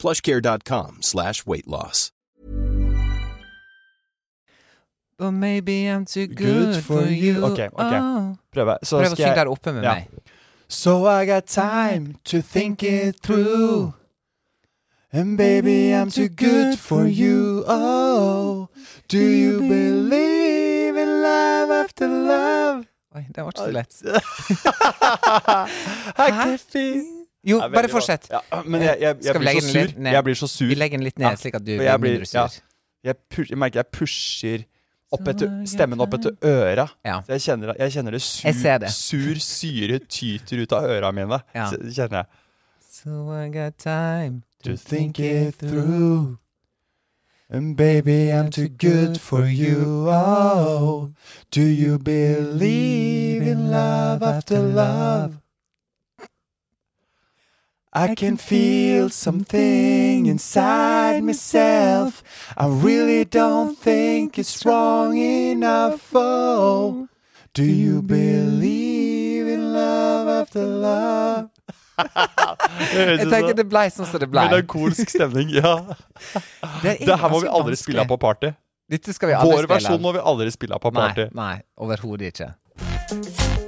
plushcare.com slash weight loss. But maybe I'm too good, for you. Ok, ok. Oh. Prøve. Så Prøv å synge der oppe med Ja. meg. So I got time to think it through. And baby, I'm too good for you. Oh, do you believe in love after love? Oi, det var ikke så lett. I can feel Jo, bare fortsett. Ja, men jeg, jeg, jeg blir så sur. Jeg blir så sur. Vi legger den litt ned, slik at du blir mindre sur. Jeg, push, merker jeg pusher opp etter, stemmen opp etter øra. Ja. Så jeg kjenner, jeg kjenner det sur, det. sur syre tyter ut av øra mine. Ja. Kjenner jeg. So I got time To think it through. And baby, I'm too good for you. Oh, do you believe in love after love? I can feel something inside myself. I really don't think it's wrong enough. Oh, do you believe in love after love? Jeg tenker det blei sånn som det blei. Melankolsk stemning, ja. Det, Det her må vi ganske aldri spille av på party. Vår versjon må vi aldri spille av på party. Nei, nei overhodet ikke.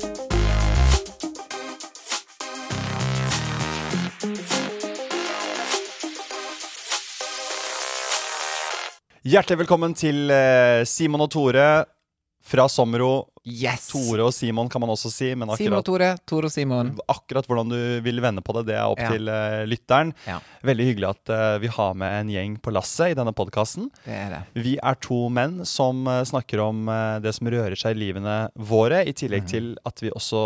Hjertelig velkommen til eh, Simon og Tore fra Sommero. Yes! Tore og Simon kan man også si, men Simon og Tore. Tore og Simon. akkurat hvordan du vil vende på det, det er opp Ja. til uh, lytteren. Ja, Veldig hyggelig at uh, vi har med en gjeng på lasset i denne podkasten. det det. Vi er to menn som uh, snakker om det som rører seg i livene våre, i tillegg tillegg til at vi også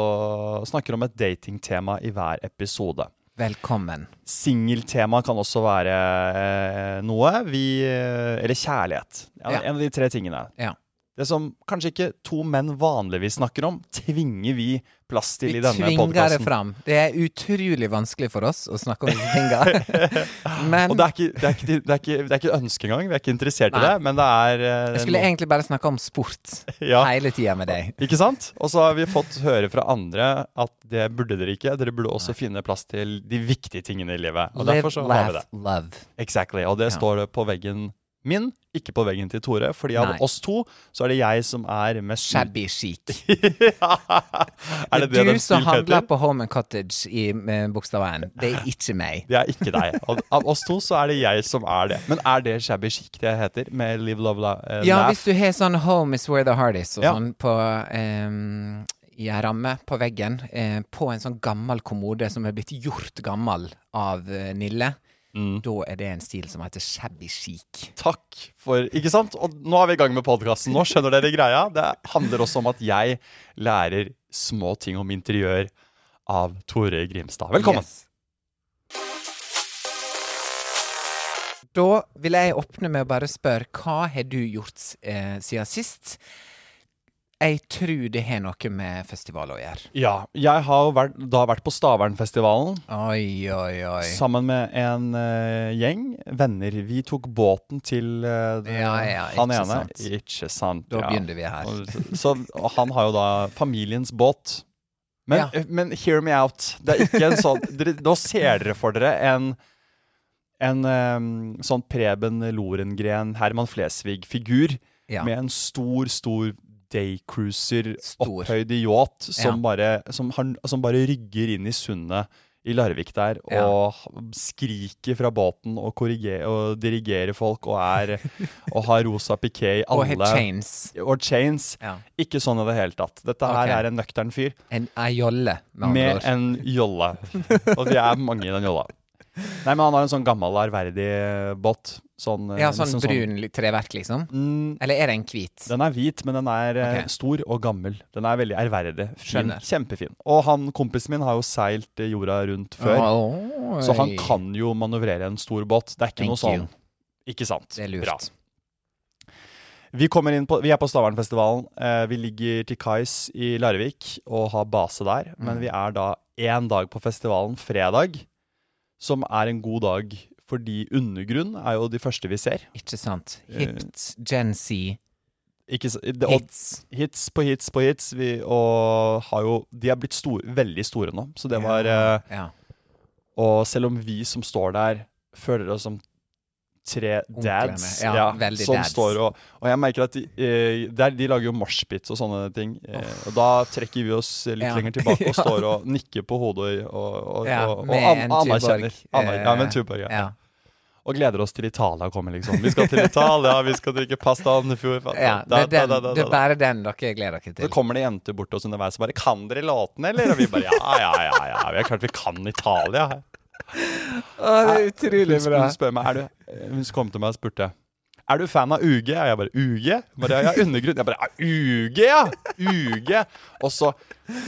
snakker om et datingtema i hver episode. Velkommen. Singeltema kan også være eh, noe. Vi eh, Eller kjærlighet. Ja, Ja. En av de tre tingene. Ja. Det som kanskje ikke to menn vanligvis snakker om, tvinger vi plass til Vi i denne tvinger det podkasten. fram. Det er utrolig vanskelig for oss å snakke om tingene. Men Og det er, ikke, det, er ikke, det, er ikke, det er ikke et ønske engang. Vi er ikke interessert i det, men det er uh, jeg skulle egentlig bare snakke om sport ja, hele tida med deg. Ikke sant? Og så har vi fått høre fra andre at det burde dere ikke. Dere burde også finne plass til de viktige tingene i livet. Og Live, derfor så har vi det. laugh, love. Exactly. Og det Ja. står det på veggen min, ikke på veggen til Tore. Fordi av Nei. oss to så er det jeg som er mest Shabby chic. er det det du som handler heter? på Home and Cottage i bokstav N. Det er ikke meg. Det er ikke deg. Og av oss to så er det jeg som er det. Men er det shabby chic det heter? Med Live Love la, eh, Ja, Laugh? hvis du har sånn Home is where the heart is og Ja. sånn på um i ei ramme på veggen, eh, på en sånn gammel kommode som er blitt gjort gammel av eh, Nille, Mm. da er det en stil som heter shabby chic. Takk for Ikke sant? Og nå er vi i gang med podkasten. Nå skjønner dere greia. Det handler også om at jeg lærer små ting om interiør av Tore Grimstad. Velkommen. Yes. Da vil jeg åpne med å bare spørre hva har du gjort eh, siden sist? Jeg tror det har noe med festival å gjøre. Ja, jeg har vært, da vært på Stavernfestivalen Oi, oi, oi. sammen med en uh, gjeng venner. Vi tok båten til uh, Ja, ja, han ene. sant. Ikke sant. Da ja. begynner vi her. Og, så, og han har jo da familiens båt. Men, Ja. men hear me out. Det er ikke en sånn dere, Nå ser dere for dere en en um, sånn Preben Lorengren, Herman Flesvig-figur Ja. med en stor, stor daycruiser opphøyd i yacht som, Ja. bare, som, har, som bare rygger inn i sundet i Larvik der Ja. og skriker fra båten og, og dirigerer folk og er Og har rosa piké i alle Og har chains. Og chains. Ja. Ikke sånn i det hele tatt. Dette her okay. er en nøktern fyr En jolle, med med en jolle. Og vi er mange i den jolla. Nei, men han har en sånn gammel, ærverdig båt. Sånn, eh, Ja, sånn nesten brun treverk, liksom? Mm, Eller er det en hvit? den er hvit, men den er okay. Stor og gammel. Den er veldig ærverdig. Fin, kjempefin. Og han kompisen min har jo seilt eh, jorda rundt før, oh, så han kan jo manøvrere en stor båt. Det er ikke Thank noe sånn you. Ikke sant? Det er lurt. Bra. Vi, inn på, vi er på Stavernfestivalen. Eh, vi ligger til kais i Larvik og har base der. Men Mm. vi er da én dag på festivalen, fredag, som er en god dag fordi Undergrunn er jo de første vi ser. Ikke sant? Eh, Hipt, Gen Z, Ikke, det, hits. hits på hits på hits. Vi, og har jo De er blitt store, veldig store nå. Så det var ja. eh, ja. Og selv om vi som står der, føler oss som tre dads ja, Ja, som dads. står og Og jeg merker at de, de, de lager jo moshpits og sånne ting. Oh. og da trekker vi oss litt Ja. lenger tilbake og står og nikker på hodet og, og, og, og, an, anerkjenner. Aner, ja, med en Eh, Tuborg. Ja. Og gleder oss til Italia kommer, liksom. Vi skal til Italia, vi skal drikke pasta andefjord. ja det, er den, det er bare den dere gleder dere til. Så kommer det jenter bort til oss underveis og bare 'Kan dere låtene, eller?' Og vi bare 'Ja, ja, ja, ja. Vi er klart vi kan Italia'. Å, det er utrolig bra. hun spør meg er du, Hun kom til meg og spurte Er du fan av UG? Og jeg bare UG? Bare, ja, undergrunn. Jeg bare «Ja, UG, ja! UG! Og så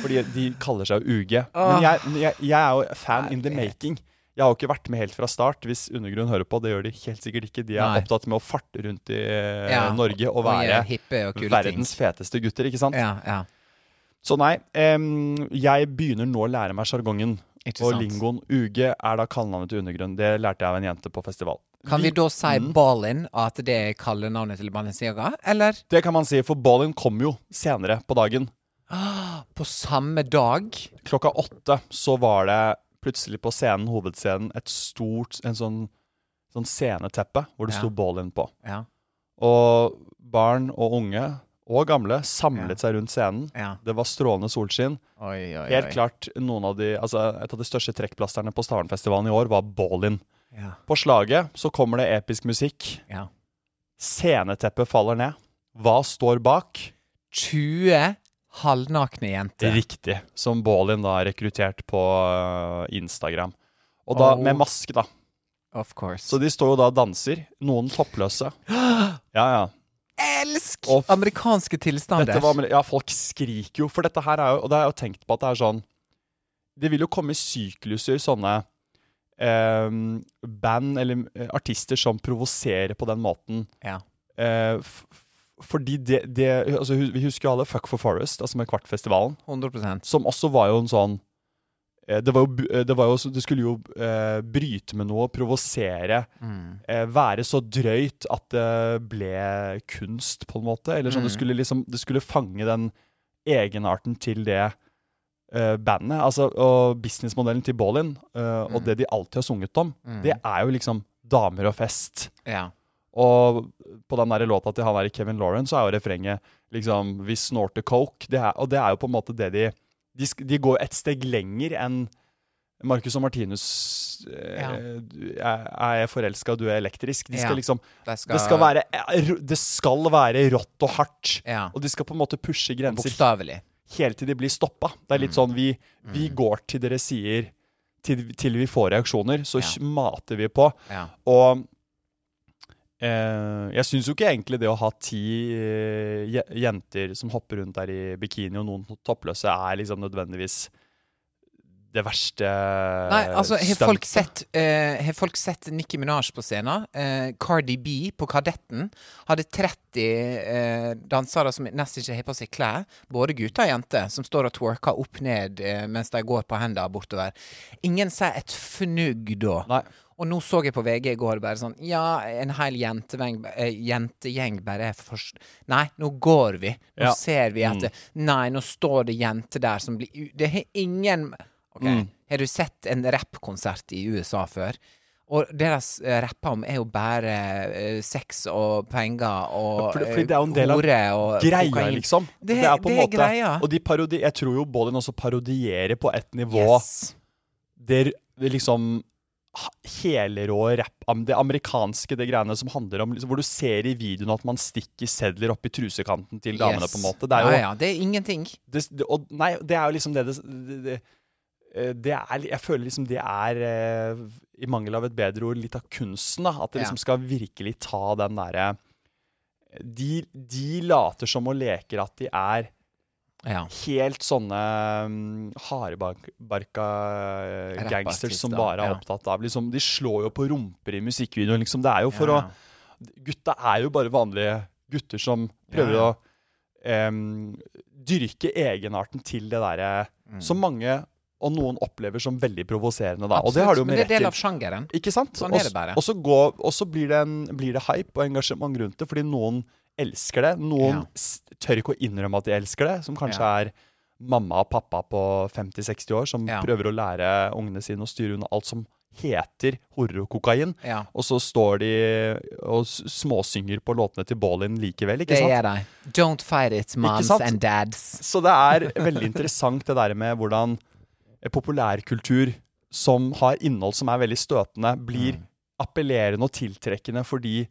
Fordi de kaller seg jo UG. Men jeg, jeg, jeg er jo fan in the making. Jeg har jo ikke vært med helt fra start. Hvis Undergrunn hører på, det gjør de helt sikkert ikke. De er Nei. opptatt med å farte rundt i eh, Ja, Norge og være og og verdens ting. feteste gutter, ikke sant? Ja, ja. Så nei, um, jeg begynner nå å lære meg sjargongen. Og lingoen UG er da kallenavnet til Undergrunn. Det lærte jeg av en jente på festival. Kan vi da si Mm. Ballin, at det er kallenavnet til Balenciaga, eller Det kan man si, for Ballin kom jo senere på dagen. på samme dag? Klokka åtte så var det plutselig på scenen, hovedscenen, et stort en sånn, sånn sceneteppe hvor det Ja. sto Ballin på. Ja. Og barn og unge og gamle samlet seg rundt scenen. ja. Det var strålende solskinn. Oi, oi, Helt oi. klart noen av de, altså Et av de største trekkplasterne på Stavernfestivalen i år var Ballin. Ja. På slaget så kommer det episk musikk. ja. Sceneteppet faller ned. Hva står bak? 20 halvnakne jenter. Riktig. Som Ballin da er rekruttert på øh, Instagram. Og da Oh. med maske, da. Of course. Så de står jo da og danser. Noen toppløse. Ja, ja. Elsk Og amerikanske tilstander. Dette var, ja, folk skriker jo, for dette her er jo Og det har jeg jo tenkt på at det er sånn Det vil jo komme sykluser, sånne eh, band eller eh, artister som provoserer på den måten. Ja. Eh, f f- fordi det, det altså, Vi husker jo alle Fuck for Forest, altså med Kvartfestivalen, 100% som også var jo en sånn det, var jo, eh, det, var jo, det skulle jo eh, bryte med noe, provosere mm. eh, være så drøyt at det ble kunst, på en måte. Eller sånn, det, Mm. skulle liksom, det skulle fange den egenarten til det eh, bandet. Altså, og businessmodellen til Ballin, eh, og Mm. det de alltid har sunget om, Mm. det er jo liksom damer og fest. Ja. Og på den der låta til han der Kevin Lauren, så er jo refrenget liksom 'Vi snorter coke'. Det er, og det er jo på en måte det de De, de går et steg lenger enn Marcus og Martinus eh, Ja. er, er forelska, du er elektrisk. De skal Ja. liksom Det skal, det skal, være, eh, det skal være rått og hardt. Ja. Og de skal på en måte pushe grenser Bokstavelig. helt til de blir stoppa. Det er litt Mm. sånn vi, vi går til dere sier til, til vi får reaksjoner, så mater vi på. Og jeg syns jo ikke egentlig det å ha ti eh, jenter som hopper rundt der i bikini, og noen toppløse, er liksom nødvendigvis det verste Nei, altså, har folk sett eh, Har folk sett Nicki Minaj på scenen? Uh, Cardi B på Kadetten hadde 30 uh, dansere som nesten ikke har på seg klær, både gutter og jenter, som står og twerker opp ned eh, mens de går på hendene bortover. Ingen sier et fnugg da. Nei. Og nå så jeg på VG i går bare sånn Ja, en hel jentegjeng, eh, jentegjeng bare er først Nei, nå går vi. Nå Ja. ser vi at Mm. Nei, nå står det jenter der som blir Det har ingen Ok, Mm. Har du sett en rappkonsert i USA før? Og det de eh, rapper om, er jo bare eh, sex og penger og Fordi- fordi eh, det er jo en del av Greia, kokain. liksom. Det- er på en måte greia. Og de parodi jeg tror jo Ballin også parodierer på et nivå Yes. der liksom helrå rapp Det amerikanske, det greiene som handler om liksom, Hvor du ser i videoen at man stikker sedler opp i trusekanten til damene, Yes. på en måte. Det er jo ja, ja, det er ingenting. det, det, og, Nei, det er jo liksom det det, det, eh, det er, jeg føler liksom det er, eh, i mangel av et bedre ord, litt av kunsten. da At det liksom skal virkelig ta den derre de, de later som og leker at de er Ja. helt sånne um, hardbarka eh, gangsters som bare er ja. opptatt av liksom, De slår jo på rumper i musikkvideoen, liksom. Det er jo for Ja. å Gutta er jo bare vanlige gutter som prøver å um, dyrke egenarten til det derre som mange og noen opplever som veldig provoserende, da. Og det har de jo Mm. Men det er del av sjangeren. Ikke sant? Sånn er det bare. Og så, går, og så blir, det en, blir det hype og engasjement rundt det, fordi noen elsker det. Noen Ja. tør ikke å innrømme at de elsker det, som kanskje Ja. er mamma og pappa på 50-60 år, som Ja. prøver å lære ungene sine å styre unna alt som heter horror og kokain. Ja. Og så står de og småsynger på låtene til Ballin likevel, ikke sant? Det sant? er de. Don't fight it, moms and dads. Så det er veldig interessant det der med hvordan populærkultur som har innhold som er veldig støtende, blir Mm. appellerende og tiltrekkende fordi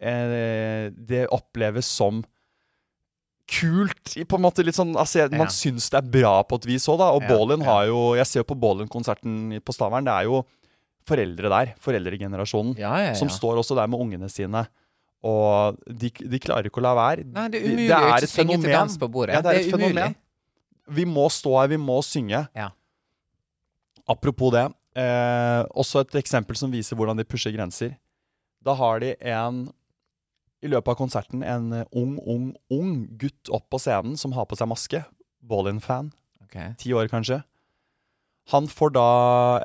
eh, det oppleves som kult. På en måte litt sånn, altså, Man Ja. syns det er bra på et vis òg, da. Og Ja, Ballin ja. har jo Jeg ser jo på Ballin-konserten på Stavern. Det er jo foreldre der. Foreldregenerasjonen. Ja, ja, ja. Som står også der med ungene sine. Og de, de klarer ikke å la være. Nei, det er De- er å ikke synge til dans på bordet. Det er, Det er et fenomen. Vi må stå her, vi må synge. Ja. Apropos det, eh, også et eksempel som viser hvordan de pusher grenser. Da har de en i løpet av konserten en eh, ung, ung, ung gutt opp på scenen som har på seg maske. Ballin-fan. Okay. Ti år, kanskje. Han får da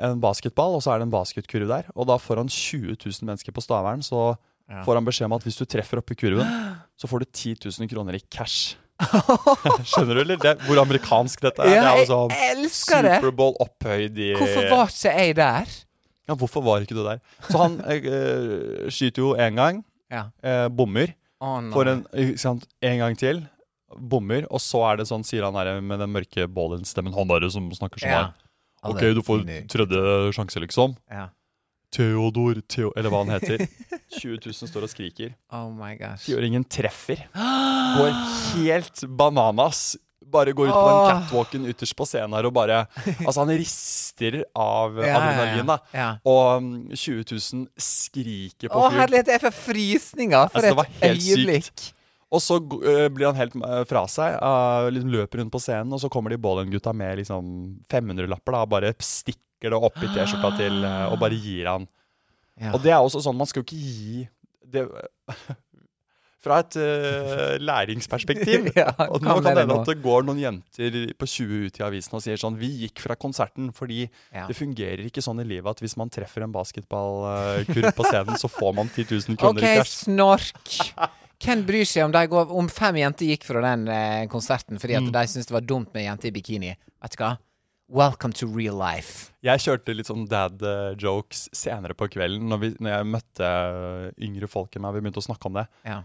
en basketball, og så er det en basketkurv der. Og da får han 20 000 mennesker på Stavern, så Ja. får han beskjed om at hvis du treffer oppi kurven, så får du 10 000 kroner i cash. Skjønner du, eller? Det, hvor amerikansk dette er. Ja, det er jeg sånn elsker det! Superbowl opphøyd i Hvorfor var ikke jeg der? Ja, hvorfor var ikke du der? Så han eh, eh, skyter jo én gang, Ja. eh, bommer. Oh. Får en sant, en gang til, bommer. Og så er det sånn, sier han der med den mørke Ballin-stemmen, han der som snakker sånn ja. her. Ok, du får tredje sjanse, liksom. Ja. Theodor Theo... Eller hva han heter. 20 000 står og skriker. Oh my gosh. Tiåringen treffer. Går helt bananas. Bare går ut på den catwalken ytterst på scenen her og bare Altså, han rister av Ja, ja, adrenalin, da. Ja. Og mm, 20 000 skriker på Å, herlighet, jeg får frysninger for Altså, et helt sykt. Og så eh, blir han helt eh, fra seg, eh, liksom løper rundt på scenen, og så kommer de Bollen-gutta med liksom 500-lapper da, og bare stikker det opp i T-skjorta til og bare gir han. Ja. Og det er også sånn, man skal jo ikke gi det Fra et uh, læringsperspektiv. Ja, og nå kan det hende at det går noen jenter på 20 ut i avisen og sier sånn Vi gikk fra konserten fordi Ja. det fungerer ikke sånn i livet at hvis man treffer en basketballkurv på scenen, så får man 10 000 kroner OK, i cash. snork. Hvem bryr seg om går Om fem jenter gikk fra den eh, konserten fordi at Mm. de syntes det var dumt med jenter i bikini, vet du hva? Welcome to real life. Jeg kjørte litt sånn dad eh, jokes senere på kvelden når, vi, når jeg møtte eh, yngre folk enn meg. Vi begynte å snakke om det. Ja.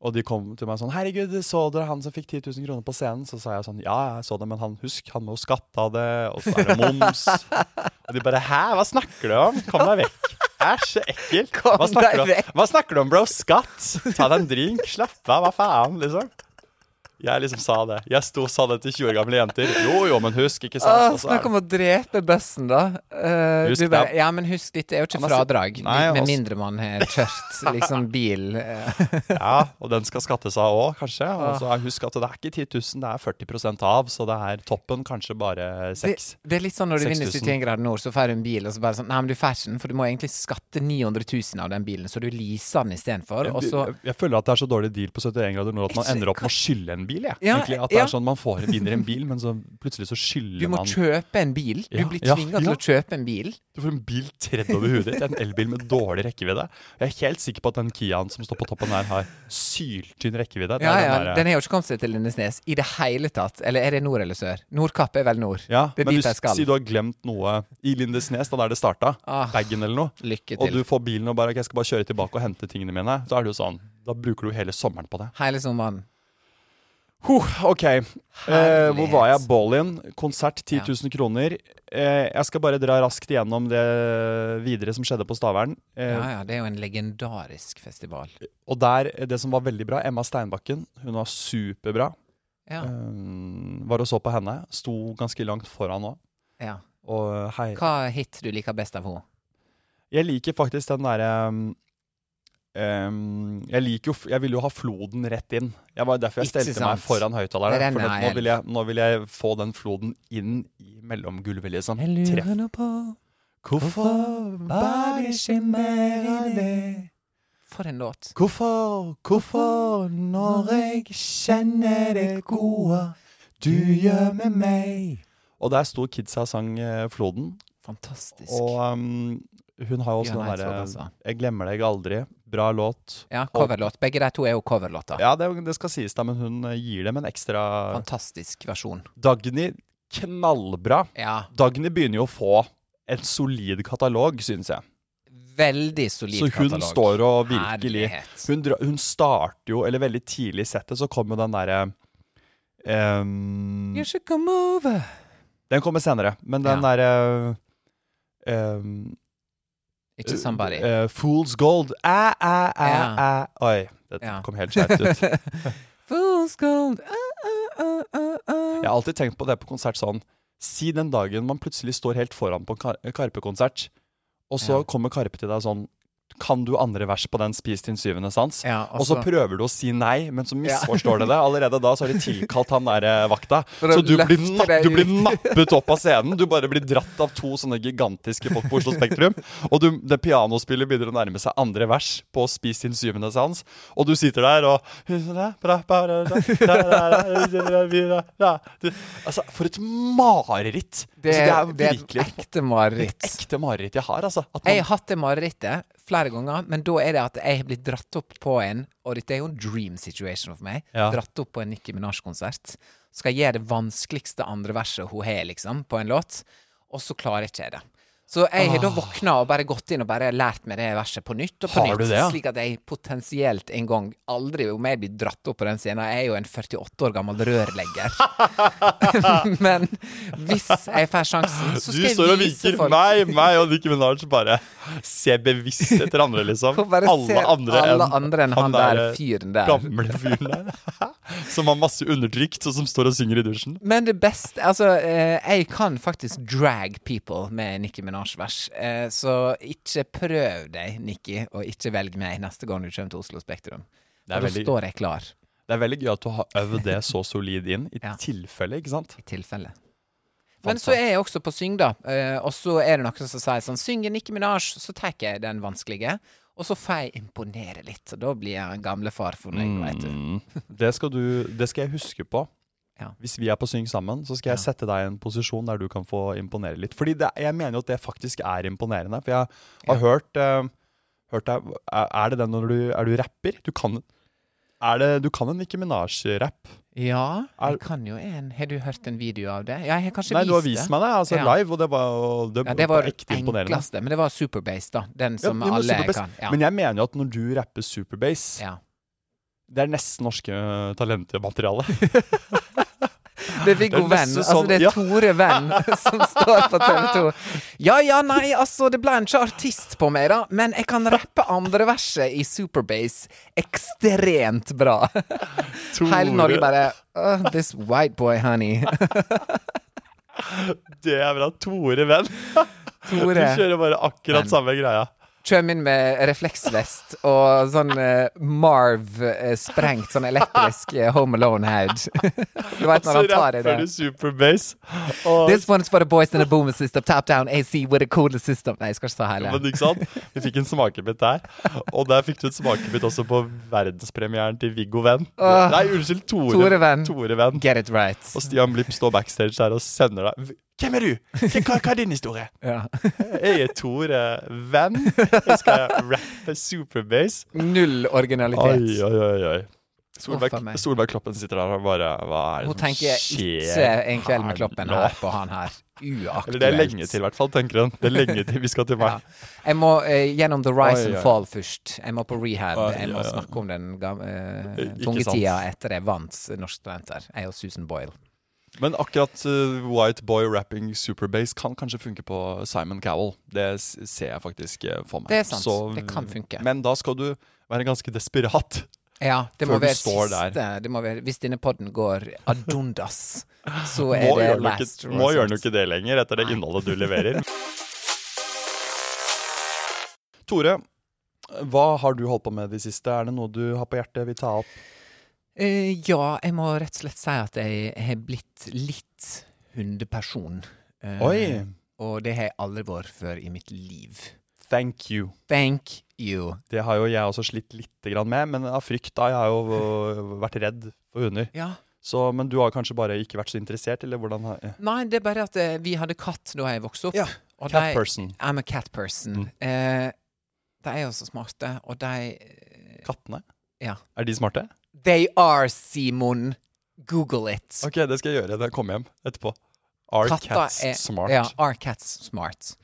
Og de kom til meg sånn 'Herregud, så dere han som fikk 10 000 kroner på scenen?' Så sa jeg sånn 'Ja, jeg så det, men han husk, han må jo skatte av det, og så er det moms'. og de bare 'Hæ, hva snakker du om? Kom deg vekk'. Æsj, så ekkelt. Hva snakker, du om? hva snakker du om, bro? Skatt? Ta deg en drink, slapp av, hva faen, liksom. Jeg liksom sa det. Jeg sto og sa det til 20 år gamle jenter. Jo, jo, men husk, ikke sant? Åh, Og så er snakk om å drepe bøssen, da. Uh, Husk bare, det. ja, men husk, dette er jo ikke fradrag. Nei, med også- mindre man har kjørt liksom bil. eh. Ja, og den skal skattes av òg, kanskje. Og så husk at det er ikke 10 000, det er 40% av, så det er toppen kanskje bare Det, 6. det er litt sånn når du vinner 6000. 71 grader nord, så får du en bil, og så bare sånn Nei, men du får ikke den, for du må egentlig skatte 900 000 av den bilen, så du leaser den istedenfor. Og så Jeg, jeg føler at det er så dårlig deal på 71 grader nord at man ender opp med å skylde en bil. Jeg. Ja, Egentlig, at det er sånn Man får vinner en bil, men så plutselig så skylder Du må man kjøpe en bil. Du blir tvinga til å kjøpe en bil. Du får en bil tredd over hodet ditt. En elbil med dårlig rekkevidde. Jeg er helt sikker på at den Kiaen som står på toppen der, har syltynn rekkevidde. Ja, ja, den der- Den har jo ikke kommet seg til Lindesnes i det hele tatt. Eller er det nord eller sør? Nordkapp er vel nord. ja, men hvis si du har glemt noe i Lindesnes, da der det starta, Ah, bagen eller noe, lykke og du får bilen og bare okay, jeg skal bare kjøre tilbake og hente tingene mine, så er det jo sånn. Da bruker du hele sommeren på det. Hele sommeren. Huh, ok, eh, hvor var jeg? Ballin, konsert 10 000 kroner. Eh, jeg skal bare dra raskt igjennom det videre som skjedde på Stavern. Eh, Ja, ja, det er jo en legendarisk festival. Og der, det som var veldig bra, Emma Steinbakken, hun var superbra. Ja. Eh, var og så på henne. Sto ganske langt foran òg. ja. Og hei. Hva hit du liker best av henne? Jeg liker faktisk den derre um, Jeg liker jo Jeg ville jo ha floden rett inn. Jeg var derfor jeg stelte meg foran høyttaleren. For nå, vil jeg, nå vil jeg få den floden inn i mellomgulvet, liksom. lurer nå på Hvorfor bare ikke mer av det? For en låt. Hvorfor, hvorfor, når jeg kjenner det gode du gjør med meg Og der sto kidsa og sang eh, Floden. Fantastisk. Og um, hun har jo også den derre altså. 'Jeg glemmer deg aldri'. Bra låt. Ja, coverlåt. Begge de to er jo coverlåter. Ja, det, det skal sies, da, men hun eh, gir dem en ekstra Fantastisk versjon. Dagny, knallbra. Ja, Dagny begynner jo å få en solid katalog, syns jeg. veldig solid katalog. Så hun katalog. står og virkelig hun, hun starter jo, eller veldig tidlig i settet, så kommer den derre um, You should come over. Den kommer senere, men den Ja. derre ehm, Ikke somebody. Uh, Fool's Gold. Æ, æ, æ, æ. Oi, det Ja. kom helt skjevt ut. Fool's gold. Uh, uh, uh, uh. Jeg har alltid tenkt på det på konsert sånn Si den dagen man plutselig står helt foran på en Kar- Karpe-konsert, og så Ja. kommer Karpe til deg sånn Kan du andre vers på den Spis din syvende sans? Ja, Og så prøver du å si nei, men så misforstår du det. Allerede da så har de tilkalt han der eh, vakta. Så du blir, napp, du blir nappet opp av scenen. Du bare blir dratt av to sånne gigantiske folk på Oslo Spektrum. Og du, det pianospillet begynner å nærme seg andre vers på Spis din syvende sans. Og du sitter der og Altså, for et mareritt! Det, Altså, det er virkelig et ekte mareritt. et ekte mareritt jeg har, altså. Man, Jeg har hatt det marerittet flere ganger, men da er det at jeg har blitt dratt opp på en Og dette er jo en dream situation for meg. Ja. Dratt opp på en Nicki Minaj-konsert. Skal jeg gjøre det vanskeligste andre verset hun har, liksom, på en låt, og så klarer jeg ikke det. Så jeg har da våkna og bare gått inn og bare lært meg det verset på nytt og på Har nytt. du det, ja? Slik at jeg potensielt en gang aldri om jeg blir dratt opp på den scenen. Jeg er jo en 48 år gammel rørlegger. Men hvis jeg får sjansen, så du skal står jeg og vise vinker. folk Meg, meg og Nicki Minaj bare se bevisst etter andre, liksom. Bare alle ser andre alle enn andre enn han, der der fyren der. gamle fyren der. som har masse undertrykt, og som står og synger i dusjen. Men det beste Altså, eh, jeg kan faktisk drag people med Nicki Minaj-vers. Eh, så ikke prøv deg, Nikki, og ikke velg meg neste gang du kommer til Oslo Spektrum. Da veldig- står jeg klar, Det er veldig gøy at du har øvd det så solid inn, i Ja. tilfelle, ikke sant? i tilfelle. Men så er jeg også på syng, da. Eh, og så er det noen som sier sånn Syng en Nicki Minaj, så tar jeg den vanskelige. Og så får jeg imponere litt. Og da blir jeg en gamlefar fornøyd, veit du. Mm. Det, skal du, det skal jeg huske på. Ja. Hvis vi er på Syng sammen, så skal jeg sette deg i en posisjon der du kan få imponere litt. Fordi det, jeg mener jo at det faktisk er imponerende. For jeg har hørt, uh, hørt deg Er det den når du Er du rapper? Du kan er det, Du kan en Nicki Minaj-rapp? Ja, jeg kan jo en. Har du hørt en video av det? Ja, jeg har kanskje Nei, vist du har det. vist meg det altså Ja. live, og det var, det, Ja, det var ekte imponerende. enkleste, men det var Superbase, da. Den som ja, alle kan. Men jeg mener jo at når du rapper Superbase, ja. det er nesten norske eh, talentmateriale. Det er Viggo Venn. Altså, sånn- det er. Tore Venn som står på TV 2. Ja ja, nei, altså, det ble ikke artist på meg, da, men jeg kan rappe andre verset i Superbase ekstremt bra. Hele Norge bare oh, This white boy, honey. Det er bra. Tore Venn. Du kjører bare akkurat Venn. samme greia. Kjøm inn med refleksvest og sånn eh, Marv eh, sånn elektrisk eh, Home Alone-head. du veit når han tar i det. Superbase. This one's for the boys in the boomer system, top down AC with a cooler system. Nei, jeg skal ikke ta hele. men ikke sant? Vi fikk en smakebit der. Og der fikk du et smakebit også på verdenspremieren til Viggo Venn. Åh. Nei, unnskyld. Tore, Tore Venn. Tore Venn. Get it right. Og Stian Blipp står backstage der og sender deg Hvem er du? Hva, hva er din historie? Ja. Jeg er Tore Venn. Jeg skal rappe Superbase. Null originalitet. oi, oi. oi. Solberg, oh, Solberg, Kloppen sitter der og bare Hva er det Hun tenker skjer ikke en kveld med kloppen her på han her. Uaktuelt. Eller det er lenge til, i hvert fall, tenker hun. Det er lenge til vi skal til meg. Ja. Jeg må uh, gjennom The Rise Oi, and oi. Fall først. Jeg må på rehab. Oi, Jeg må ja, snakke om den eh, tunge tida etter jeg vant Norsk Talenter. Jeg og Susan Boyle. Men akkurat uh, White Boy rapping Superbase kan kanskje funke på Simon Cowell. Det ser jeg faktisk uh, for meg. Det er sant. Det kan funke. Men da skal du være ganske desperat. Ja, det må være siste det må være, Hvis denne podden går ad undas, så er det last ikke, nå gjør den jo ikke det lenger, etter det Nei. innholdet du leverer. Tore, hva har du holdt på med i det siste? Er det noe du har på hjertet vil ta opp? Eh, ja, jeg må rett og slett si at jeg har blitt litt hundeperson. Uh, Oi! Og det har jeg aldri vært før i mitt liv. Thank you. Thank you. Det har jo jeg også slitt litt med, men av frykt da. Jeg har jo vært redd for hunder. Ja. Så, men du har kanskje bare ikke vært så interessert, eller hvordan? har- eh, Nei, det er bare at uh, vi hadde katt da jeg vokste opp. Ja, Cat de- person. I'm a cat person. Eh, de er jo så smarte, og de Kattene? Ja. Er de smarte? They are, Simon. Google it. Ok, det skal jeg gjøre når jeg kommer hjem etterpå. Are Katter cats er- smart? Ja, are cats smart.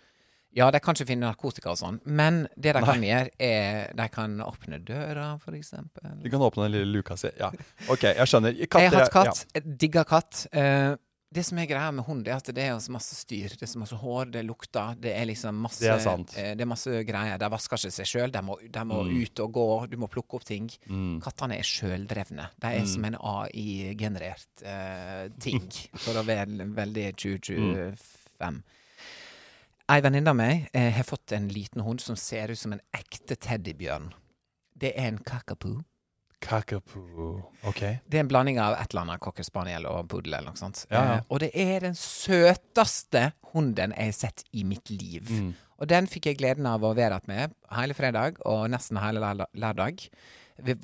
Ja, de kan ikke finne narkotika og sånn, men det de kan gjøre, er De kan åpne døra, for eksempel. De kan åpne den lille luka si. Ja. Ok, jeg skjønner. Jeg har hatt katt. Ja. digger katt. Eh, det som er greia med hund, er at det er så masse styr. Det er så masse hår, det lukter. Det er liksom masse Det er sant. eh, det er masse greier. De vasker ikke seg sjøl. De må, de må Mm. ut og gå. Du må plukke opp ting. Mm. Kattene er sjøldrevne. De er som en AI-generert eh, ting, for å være veldig 2025. Ei venninne av meg eh, har fått en liten hund som ser ut som en ekte teddybjørn. Det er en kakapoo. Kakapoo. Ok. Det er en blanding av et eller annet cocker spaniel og poodle eller noe sånt. Ja, ja. Eh, og det er den søteste hunden jeg har sett i mitt liv. Mm. Og den fikk jeg gleden av å være med hele fredag og nesten hele lær- lørdag. Vi,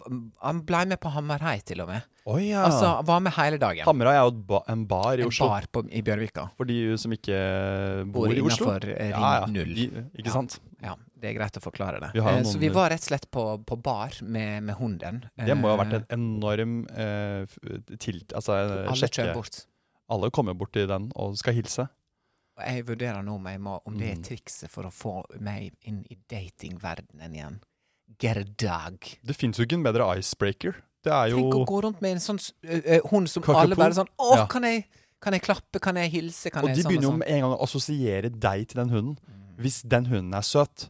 han blei med på Hammerhei, til og med. Oh, ja. Altså, var med hele dagen. Hammerhei er jo ba en bar i en Oslo. bar på, i Bjørvika. For de som ikke bor, Bor i Oslo. Bor innafor ring Ja, ja. null. De, ikke sant? Ja, det er greit å forklare det. Vi har Eh, så vi var rett og slett på, på bar med, med hunden. Det må jo ha vært Eh, en enorm eh, tilt... Altså, eh, Alle sjekke kjører bort. Alle kommer bort til den og skal hilse. Jeg vurderer nå om, må, om det er Mm. trikset for å få meg inn i datingverdenen igjen. Dog. Det fins jo ikke en bedre icebreaker. Det er jo Tenk å gå rundt med en sånn ø, hund som Kakapoo? alle bare sånn Å, Ja. kan, jeg, kan jeg klappe? Kan jeg hilse? Kan Og jeg de sånn begynner jo sånn? med en gang å assosiere deg til den hunden. Hvis den hunden er søt,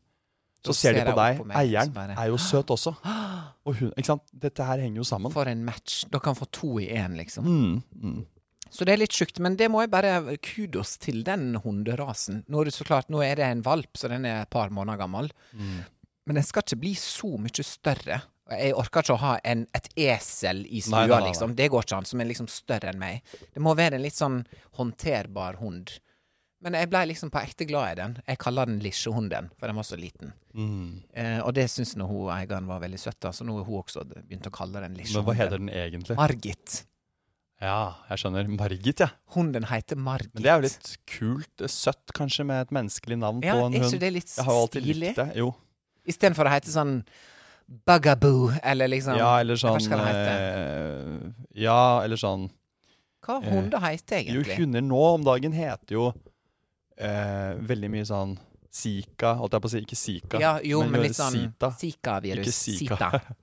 så Så ser de på deg. på meg, Eieren bare- er jo søt også. Og hun, ikke sant? Dette her henger jo sammen. For en match. Dere kan få to i én, liksom. Mm, mm. Så det er litt sjukt, men det må jeg bare kudos til den hunderasen. Nå er det så klart, nå er det en valp, så den er et par måneder gammel. Mm. Men den skal ikke bli så mye større. Jeg orker ikke å ha en, et esel i stua, Nei, nei, nei, liksom. Det går ikke an. Som er liksom større enn meg. Det må være en litt sånn håndterbar hund. Men jeg blei liksom på ekte glad i den. Jeg kaller den lisjehunden, for den var så liten. Mm. Eh, og det syns nå hun eieren var veldig søtt, så nå har hun også begynt å kalle den Men hva heter den egentlig? Margit. Ja, jeg skjønner. Margit, ja. Hunden heter Margit. Men det er jo litt kult. eh, Søtt, kanskje, med et menneskelig navn ja, på en Er hund. ikke det litt Jeg har jo alltid stilig? likt det. Jo. Istedenfor å hete sånn Bugaboo, eller liksom Ja, eller sånn eh, Ja, eller sånn Hva eh, heter egentlig? Jo, hunder nå om dagen heter jo eh, veldig mye sånn Zika, holdt jeg på å si. Ikke Zika. Ja, jo, men, men litt sånn. Zika-virus. Ikke Zika.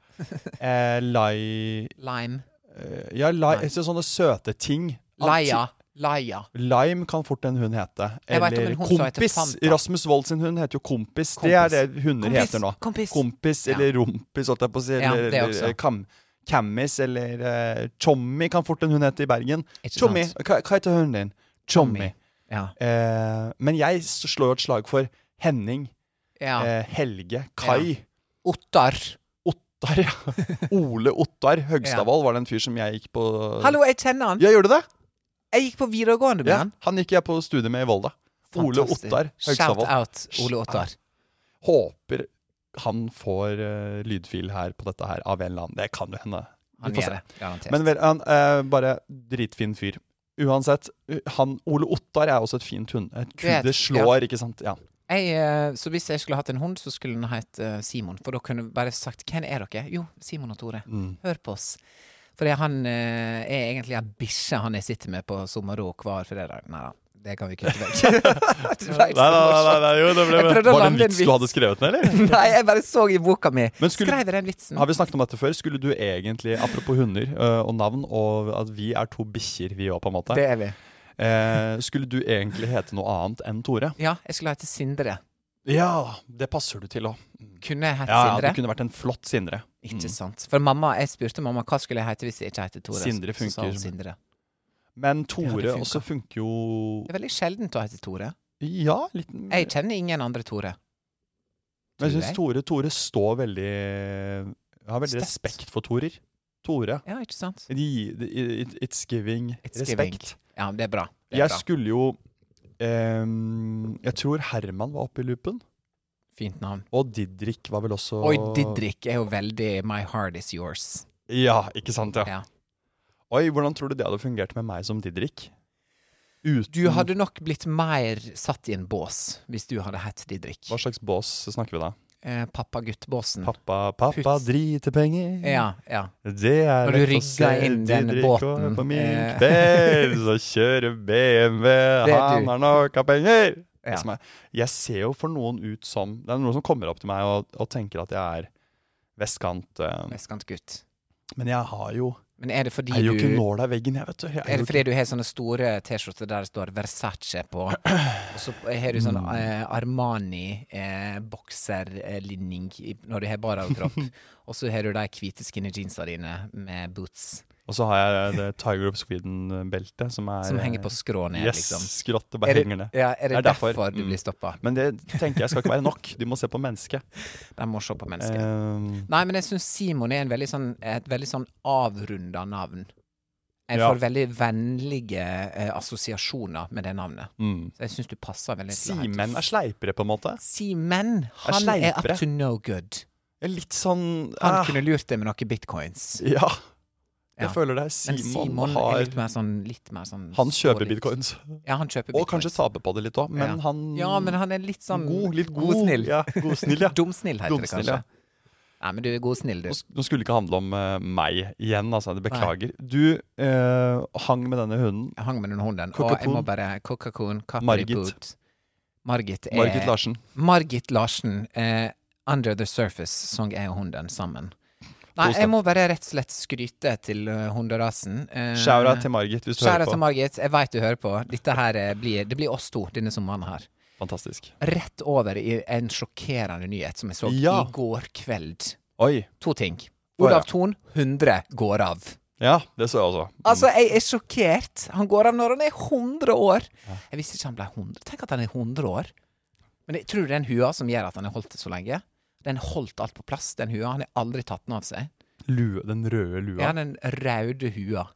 Eh, lai Lime. eh, Ja, lai, sånne søte ting. Laia. Laia. Lime kan fort en hund hete. Eller heter Kompis. Rasmus Wold sin hund heter jo Kompis. Det er det hunder Kompis. heter nå. Kompis. Kompis Ja. eller Rumpis, holdt jeg på å si. Eller, ja, eller eh, kam, Cammis eller uh, Chommy kan fort en hund hete i Bergen. Chommy. Hva, hva heter hunden din? Chommy. Ja. Uh, men jeg slår jo et slag for Henning, ja. eh, Helge, Kai, Ottar. Ottar, ja. Ole Ottar Høgstadvold var det en fyr som jeg gikk på Hallo, jeg kjenner han. Ja, gjør du det? Jeg gikk på videregående med Ja, han. han gikk jeg på studie med i Volda. Ole Ottar Ottar Shout out Ole Ottar. Håper han får uh, lydfil her på dette her av en eller annen. Det kan jo hende. Vi Han får se. det. Men vel, han uh, bare dritfin fyr. Uansett, han Ole Ottar er også et fint hund. Et Det slår, ikke sant? Ja. jeg, eh, så hvis jeg skulle hatt en hund, så skulle den hett Simon. For da kunne jeg bare sagt 'Hvem er dere?' Jo, Simon og Tore. Mm. Hør på oss. Fordi han eh, er egentlig ei bikkje han jeg sitter med på sommerro hver fredag. Nei da, det kan vi kutte vekk. Nei, ikke så nei, nei, nei, morsomt. nei, jo, det ble, Jeg prøvde å Var det en lande en vits du vits. hadde skrevet ned, eller? Nei, jeg bare så i boka mi. Men skulle- Skrev jeg den vitsen? Har vi snakket om dette før? Skulle du egentlig, apropos hunder øh, og navn, og at vi er to bikkjer, vi òg, på en måte. Det er vi. Eh, skulle du egentlig hete noe annet enn Tore? Ja, jeg skulle hete Sindre. Ja, det passer du til òg. Kunne jeg hett Ja, ja, det du kunne vært en flott Sindre. Ikke Mm. sant. For mamma, jeg spurte mamma hva skulle jeg hete hvis jeg ikke het Tore. Sindre funker. Sindre. Men Tore ja, også funker jo Det er veldig sjeldent å hete Tore. Ja, litt Jeg kjenner ingen andre Tore. Men jeg syns. Tore, Tore står veldig Jeg har veldig Stett. respekt for Torer. Tore. Ja, ikke sant? It's giving It's giving. respekt. Ja, det er bra. Det er Jeg bra. skulle jo ehm, Jeg tror Herman var oppe i loopen. Fint navn. Og Didrik var vel også Oi, Didrik er jo veldig My heart is yours. Ja, ikke sant? ja. Ja. Oi, hvordan tror du det hadde fungert med meg som Didrik? Uten Du hadde nok blitt mer satt i en bås hvis du hadde hett Didrik. Hva slags bås snakker vi da? Eh, Pappa-gutt-båsen. Pappa, driter penger. Ja, ja. Det er Når du rygger inn den båten, På min eh. kveld så kjører BMW, han har nok av penger. Ja. Jeg, er- Jeg ser jo for noen ut som Det er noen som kommer opp til meg og, og tenker at jeg er vestkant. eh, Vestkantgutt. men jeg har jo Men er det fordi Jeg er jo du ikke nåla i veggen, jeg, vet du. Jeg Er det fordi du har sånne store T-skjorter der det står Versace på, og så har du sånn Mm. eh, Armani eh, når du har bar overkropp, og så har du de hvite skinny jeansa dine med boots Og så har jeg det Tiger of Sweden-beltet som er som henger på skrå ned, Yes, liksom. skråttet bare Er henger ned. ja, er det, Det er derfor. derfor, du Mm. blir stoppa? Men det tenker jeg skal ikke være nok. Du må se på mennesket. De må se på mennesket. Um, Nei, men jeg syns Simon er en veldig sånn, et veldig sånn avrunda navn. Jeg Ja. får veldig vennlige eh, assosiasjoner med det navnet. mm. Så jeg syns du passer veldig Simen er sleipere, på en måte. Simen, han er, er, up to no good. Litt sånn Han ah, kunne lurt deg med noen bitcoins. Ja. Jeg Ja. føler det er Simon, Simon har litt mer sånn, litt mer sånn Han kjøper litt- bitcoins. Ja, han kjøper Og kanskje taper på det litt òg, men Ja. han Ja, men han er litt sånn god, litt god. snill Ja, godsnill, ja. Dumsnill heter Dumsnill, det ja. kanskje. Nei, men du er godsnill, du. Nå skulle det ikke handle om uh, meg igjen, altså. Jeg beklager. Du uh, hang med denne hunden. Jeg hang med den hunden, og jeg må bare Coca-Coon. Margit. Margit er Margit Larsen. Margit Larsen. uh, Under the Surface sang jeg og hunden sammen. Nei, jeg må bare rett og slett skryte til uh, hunderasen. Eh, Shoura til Margit hvis du hører på. til. Margit. Jeg veit du hører på. Dette her eh, blir Det blir oss to denne sommeren her. Fantastisk. Rett over i en sjokkerende nyhet som jeg så Ja. i går kveld. Oi. To ting. Olav Thon, 100 går av. Ja, det så jeg også. Mm. Altså, jeg er sjokkert. Han går av når han er 100 år. Jeg visste ikke han ble 100. Tenk at han er 100 år. Men jeg tror det er en hua som gjør at han har holdt det så lenge. Den holdt alt på plass, den hua. Han har aldri tatt den av seg. Lua, den røde lua. Ja, den røde hua.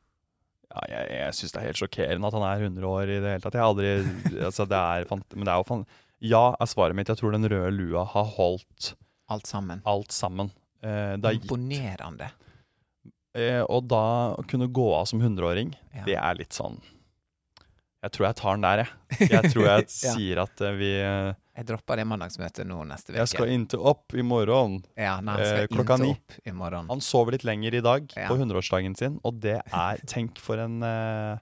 Ja, jeg jeg syns det er helt sjokkerende at han er 100 år i det hele tatt. Jeg har aldri altså det er, fant- Men det er jo fan... Ja, er svaret mitt. Jeg tror den røde lua har holdt Alt sammen. alt sammen. Eh, er. Imponerende. Eh, og da å kunne gå av som 100-åring, Ja. det er litt sånn Jeg tror jeg tar den der, jeg. Jeg tror jeg sier at eh, vi eh, Jeg dropper det mandagsmøtet nå neste uke. Jeg skal inn til opp i morgen. Ja, nei, han skal eh, klokka ni. i morgen. Han sover litt lenger i dag, Ja. på 100-årsdagen sin, og det er Tenk for en eh,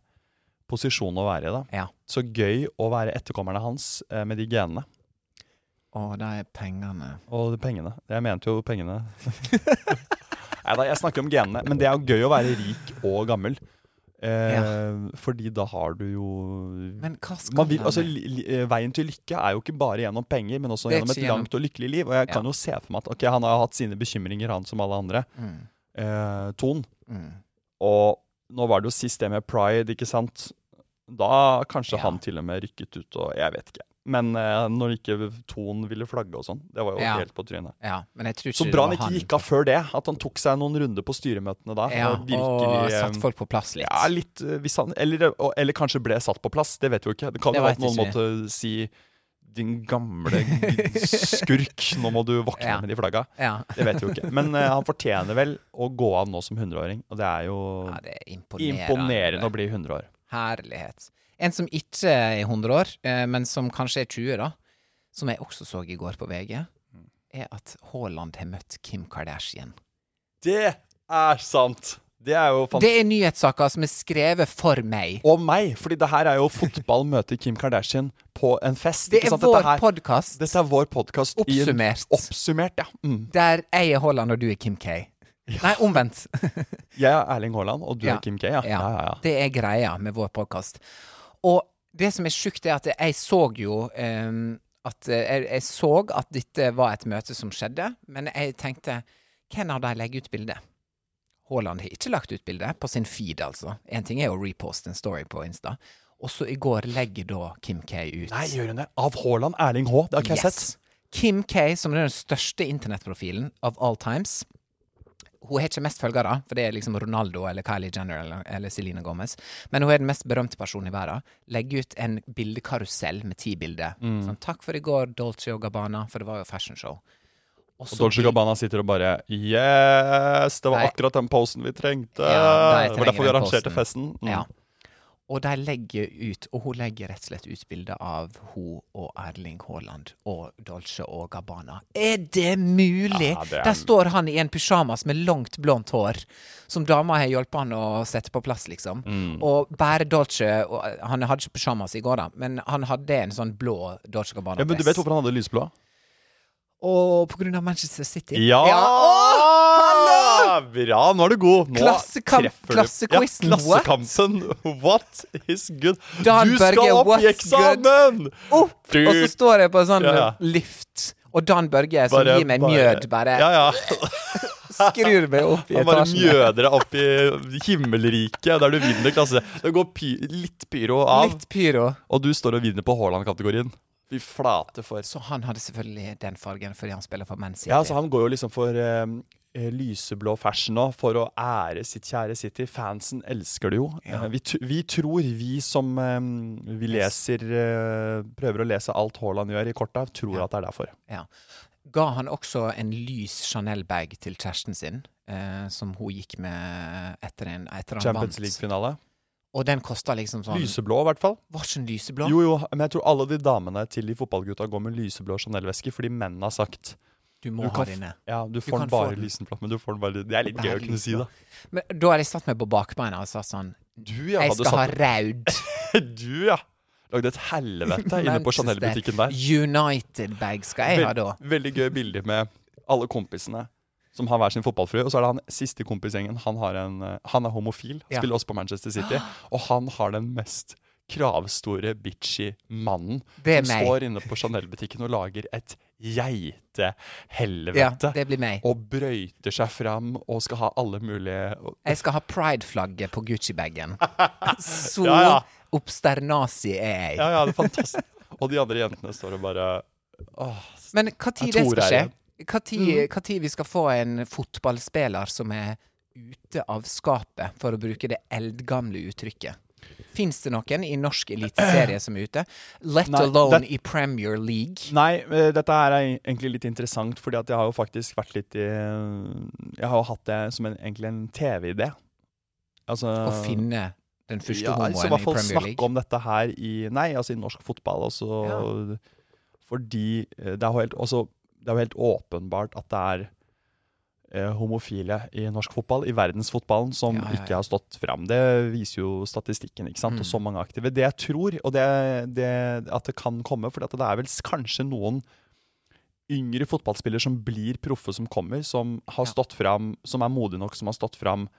posisjon å være i, da. Ja. Så gøy å være etterkommerne hans eh, med de genene. Å, de pengene. Og de pengene. Jeg mente jo pengene. Nei da, jeg snakker om genene. Men det er jo gøy å være rik og gammel. Eh, Fordi da har du jo Men hva skal man vil, altså, li, eh, Veien til lykke er jo ikke bare gjennom penger, men også gjennom et gjennom- langt og lykkelig liv. Og jeg kan jo se for meg at okay, han har hatt sine bekymringer, han som alle andre. Mm, Eh, Ton. mm. Og nå var det jo sist det med pride, ikke sant? Da kanskje Ja. han til og med rykket ut, og jeg vet ikke. Men eh, når ikke Ton ville flagge og sånn, det var jo Ja. helt på trynet. Ja, Så bra han ikke gikk av før det. At han tok seg noen runder på styremøtene da. Ja, og og virkelig eh, satt folk på plass litt. Ja, litt eh, hvis han, eller, eller kanskje ble satt på plass. Det vet vi jo ikke. Det kan jo at noen måtte si din gamle skurk, nå må du våkne med de flagga. Ja. Det vet vi jo ikke. Men eh, han fortjener vel å gå av nå som 100-åring, og det er jo det er imponerende. imponerende å bli 100 år. Herlighet. En som ikke er 100 år, eh, men som kanskje er 20, da, som jeg også så i går på VG, er at Haaland har møtt Kim Kardashian. Det er sant! Det er jo fantastisk. Det er nyhetssaker som er skrevet for meg. Og meg, fordi det her er jo fotball møter Kim Kardashian på en fest. Det er vår podkast, Dette er vår podkast. oppsummert, Oppsummert, ja. Mm. der jeg er Haaland og du er Kim K. Nei, omvendt. Jeg er Erling Haaland, og du er Kim K. Ja. Ja, ja, ja. Det er greia med vår podkast. Og det som er sjukt, er at jeg så jo um, at eh, jeg, jeg så at dette var et møte som skjedde, men jeg tenkte hvem av de legger ut bilde? Haaland har ikke lagt ut bilde, på sin feed, altså. En ting er å reposte en story på Insta. Og så i går legger da Kim K ut Nei, gjør hun det? Av Haaland? Erling H? Det har ikke jeg sett. Kim K, som er den største internettprofilen of all times, Hun har ikke mest følgere, for det er liksom Ronaldo eller Kylie Jenner eller, eller Selena Gomez. Men hun er den mest berømte personen i verden. Legger ut en bildekarusell med ti bilder. Mm. Sånn, 'Takk for i går, Dolce og Gabbana', for det var jo fashion-show. Og Dolce Gabbana sitter og bare Yes! Det var Nei. akkurat den posen vi trengte! Ja, de det var derfor vi arrangerte posten. festen. Mm. Ja. Og de legger ut, og hun legger rett og slett ut bilder av hun og Erling Haaland og Dolce og Gabbana. Er det mulig?! Ja, det er- Der står han i en pysjamas med langt, blondt hår, som dama har hjulpet han å sette på plass, liksom. Mm. Og bare Dolce og, Han hadde ikke pysjamas i går, da, men han hadde en sånn blå Dolce Ja, men du vet hvorfor han hadde lysblå? Og på grunn av Manchester City. Ja! Åh, Bra, nå er du god. Nå Klassekamp- treffer du. Ja, klassekampen. What is good? Dan du skal opp i eksamen! opp! Du- Og så står jeg på en sånn Ja, lift, og Dan Børge som gir meg mjød, bare Ja, ja. skrur meg opp i etasjen. Han bare mjøder deg opp i himmelriket, der du vinner klasse. Det går py litt pyro av, Litt pyro. og du står og vinner på Haaland-kategorien. Fy flate for Så han hadde selvfølgelig den fargen fordi han spiller for Man City. Ja, så han går jo liksom for eh, lyseblå fashion nå, for å ære sitt kjære City. Fansen elsker det jo. Ja. Eh, vi, vi tror, vi som eh, vi leser eh, Prøver å lese alt Haaland gjør i korta, tror Ja. at det er derfor. Ja. Ga han også en lys Chanel-bag til kjæresten sin, eh, som hun gikk med etter, en, etter han Champions vant. League-finale. Og den kosta liksom sånn Lyseblå, i hvert fall. Var ikke lyseblå? Jo, jo, men jeg tror alle de damene til de fotballgutta går med lyseblå Chanel-veske fordi mennene har sagt Du må Du ha dine. ja, du får får den bare lysenblå, men du får den bare Det er litt gøy å kunne si, da. Men da hadde jeg satt meg på bakbeina og sagt sånn Du, ja. Jeg skal ha raud. Du, ja. Lagde et helvete inne på Chanel-butikken der. United-bag skal jeg ha da. Veldig gøy bilde med alle kompisene som har hver sin fotballfrue. Og så er det han siste kompisgjengen. Han, har en, han er homofil, Ja. spiller også på Manchester City. Og han har den mest kravstore, bitchy mannen Det som meg. står inne på Chanel-butikken og lager et geitehelvete. det blir meg. og brøyter seg fram og skal ha alle mulige Jeg skal ha pride-flagget på Gucci-bagen. Så Ja, ja. obsternasi er jeg. Ja, ja, det er fantastisk. Og de andre jentene står og bare Åh, Men hva tid det skal skje? Hva tid, hva tid vi skal få en fotballspiller som er ute av skapet, for å bruke det eldgamle uttrykket? Fins det noen i norsk eliteserie som er ute? Let Nei, alone det- i Premier League. Nei, eh, dette her er egentlig litt interessant, fordi at jeg har jo faktisk vært litt i Jeg har jo hatt det som en, egentlig en TV-idé. Altså Å finne den første ja, homoen i i hvert fall snakke om dette her i Nei, altså i norsk fotball også. Fordi eh, det er helt også, Det er jo helt åpenbart at det er homofile i norsk fotball, i verdensfotballen, som Ja, ja, ja. ikke har stått fram. Det viser jo statistikken, ikke sant. Mm. Og så mange aktive. Det jeg tror, og det, det at det kan komme, for det er vel kanskje noen yngre fotballspillere som blir proffe, som kommer, som har stått fram, som er modige nok, som har stått fram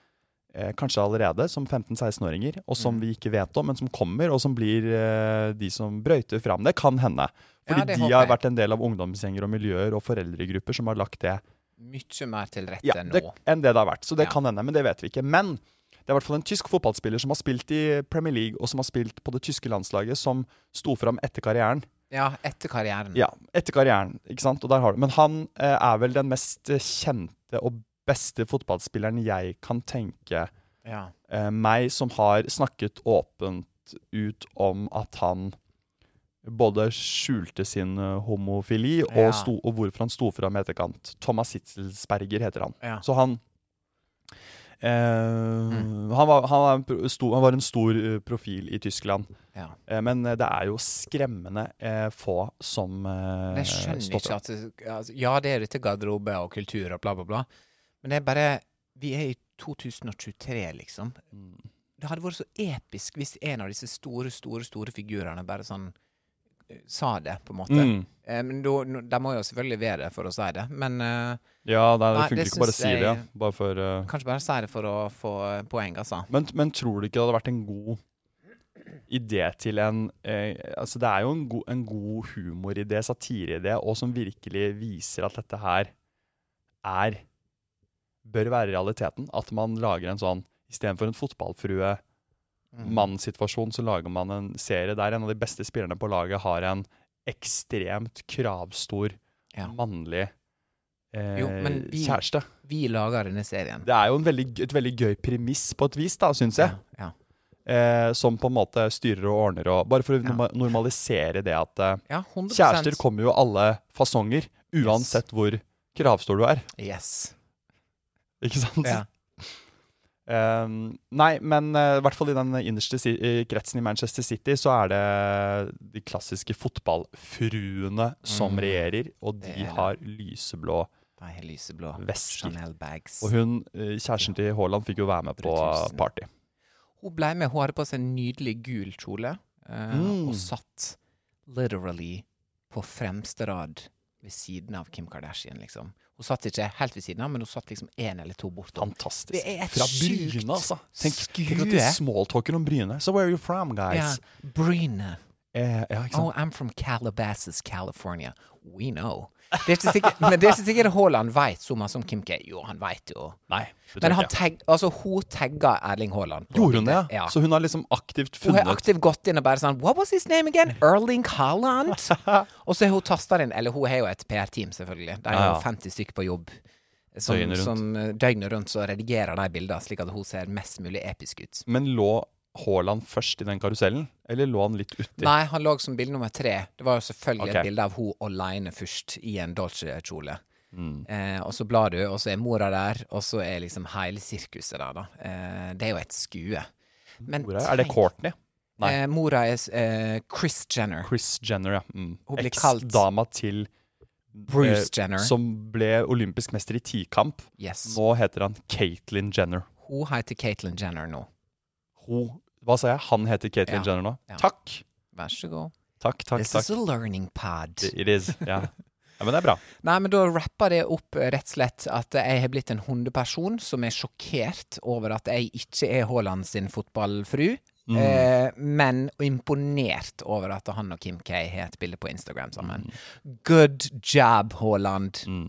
eh, kanskje allerede som 15-16-åringer, og som Mm. vi ikke vet om, men som kommer, og som blir eh, de som brøyter fram. Det kan hende. Fordi de har vært en del av ungdomsgjenger og miljøer og foreldregrupper som har lagt det Mye mer til rette ja, nå. det, enn det det har vært. Så det Ja. kan hende, men det vet vi ikke. Men det er i hvert fall en tysk fotballspiller som har spilt i Premier League, og som har spilt på det tyske landslaget, som sto fram etter karrieren. Ja, etter karrieren. Ja, etter karrieren, ikke sant? Og der har du. Men han eh, er vel den mest eh, kjente og beste fotballspilleren jeg kan tenke Ja. eh, meg, som har snakket åpent ut om at han både skjulte sin eh, homofili og, Ja. sto, og hvorfor han sto fram i etterkant. Thomas Hitzelsberger heter han. Ja. Så han eh, Mm. han, var, han, var en sto, han var en stor eh, profil i Tyskland. ja. Eh, men eh, det er jo skremmende eh, få som eh, jeg skjønner ikke at det, altså, Ja, det er dette garderobe og kultur og bla, bla, bla. Men det er bare Vi er i 2023, liksom. Mm. Det hadde vært så episk hvis en av disse store, store, store figurene bare sånn sa det, på en måte. Mm. Eh, men nå- de må jo selvfølgelig være det for å si det. Men eh, Ja, nei, det Nei, funker det ikke bare å si det. ja. Bare for eh, kanskje bare si det for å få eh, poeng, altså. Men, men tror du ikke det hadde vært en god idé til en eh, Altså, det er jo en, go en god humoridé, satireidé, og som virkelig viser at dette her er Bør være realiteten. At man lager en sånn Istedenfor en fotballfrue-mann-situasjon, så lager man en serie der en av de beste spillerne på laget har en ekstremt kravstor, Ja. mannlig eh, Jo, vi- kjæreste. Vi lager denne serien. Det er jo en veldig, et veldig gøy premiss på et vis, da, syns jeg. Ja. Eh, som på en måte styrer og ordner og Bare for å Ja. normalisere det at eh, ja, kjærester kommer jo alle fasonger, uansett hvor kravstor du er. Yes. Ikke sant? Ja. Ehm, nei, men uh, i hvert fall i den innerste si i kretsen i Manchester City så er det de klassiske fotballfruene som Mm. regjerer, og de Det det. har lyseblå lyseblå Vesker. Og hun, uh, kjæresten til Haaland, fikk jo være med på party. Hun ble med. Hun hadde på seg en nydelig gul kjole. uh, Mm. Og satt literally på fremste rad ved siden av Kim Kardashian, liksom. Hun satt ikke helt ved siden av, men hun satt liksom én eller to bortom. Fantastisk. Det er et Fra sjukt Bryne, altså. Tenk, tenk at skue. de smalltalker om Bryne. So where are you from, Ja, guys? Bryne. Eh, ja, ikke sant? Oh, I'm from Calabasas, California. We know. Det er ikke sikkert, men det er ikke sikkert Haaland veit så mye som Kim K. Jo, han veit jo. Nei. Men han tagg, altså, hun tagga Erling Haaland. Gjorde hun det, ja? Så hun har liksom aktivt funnet Hun har aktivt gått inn og bare sånn What was his name again? Erling Haaland? og så har hun tasta inn Eller hun har jo et PR-team, selvfølgelig. Det er jo ja. 50 stykker på jobb. Som, Døgnet rundt. som eh, døgnet rundt så redigerer de bildene slik at hun ser mest mulig episk ut. Men lå Haaland først i den karusellen, eller lå han litt uti? Nei, han lå som bilde nummer tre. Det var jo selvfølgelig okay. et bilde av hun aleine først, i en Dolce-kjole. Mm. Eh, og så blar du, og så er mora der, og så er liksom hele sirkuset der, da. Eh, det er jo et skue. Men mora, er, det Courtney? Nei. Eh, mora er eh, Chris Jenner. Chris Jenner, ja. Mm. Eks-dama til Bruce eh, Jenner. Som ble olympisk mester i tikamp. Yes. Nå heter han Caitlyn Jenner. Hun heter Caitlyn Jenner nå. Hun Hva sa jeg? Han heter Caitlyn Ja. Jenner nå? Ja. Takk! Vær så god. Takk, takk, This takk. is a learning pod. It is. Ja. ja, men det er bra. Nei, men da rapper det opp eh, rett og slett at jeg har blitt en hundeperson som er sjokkert over at jeg ikke er Haaland sin fotballfru. Mm. Eh, men imponert over at han og Kim K har et bilde på Instagram sammen. Good job, Haaland. Mm.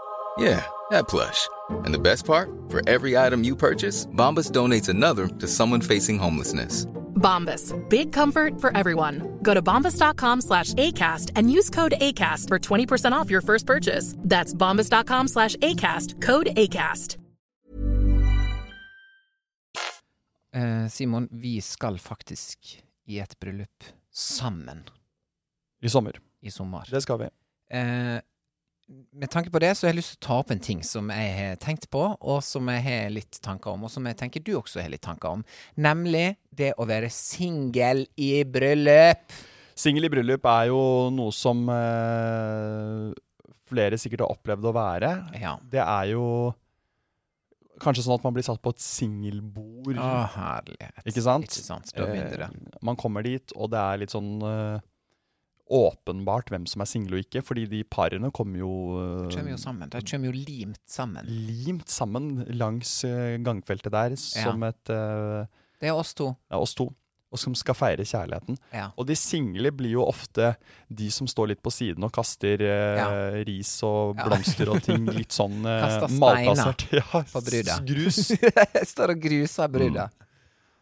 Yeah, that plush. And the best part? For every item you purchase, Bombas donates another to someone facing homelessness. Bombas. Big comfort for everyone. Go to bombas.com slash ACAST and use code ACAST for 20% off your first purchase. That's bombas.com slash ACAST. Code ACAST. Eh, Simon, vi skal faktisk i et bryllup sammen I sommer. i sommer. Det skal vi. Eh, med tanke på det, så har jeg lyst til å ta opp en ting som jeg har tenkt på, og som jeg har litt tanker om, og som jeg tenker du også har litt tanker om. Nemlig det å være singel i bryllup. Singel i bryllup er jo noe som eh, flere sikkert har opplevd å være. Ja. Det er jo kanskje sånn at man blir satt på et singelbord. Å, herlighet. Ikke sant? Ikke sant. Eh, man kommer dit, og det er litt sånn eh, åpenbart hvem som er single og ikke, fordi de parene kommer jo, eh, De kommer jo sammen. De kommer jo limt sammen. limt sammen langs eh, gangfeltet der som et uh, Det er oss to. ja, oss to, og som skal feire kjærligheten. Ja. Og de single blir jo ofte de som står litt på siden og kaster eh, Ja. ris og Ja. blomster og ting litt sånn steiner malplassert. Ja, på bruda. Grus. Står og gruser bruddet.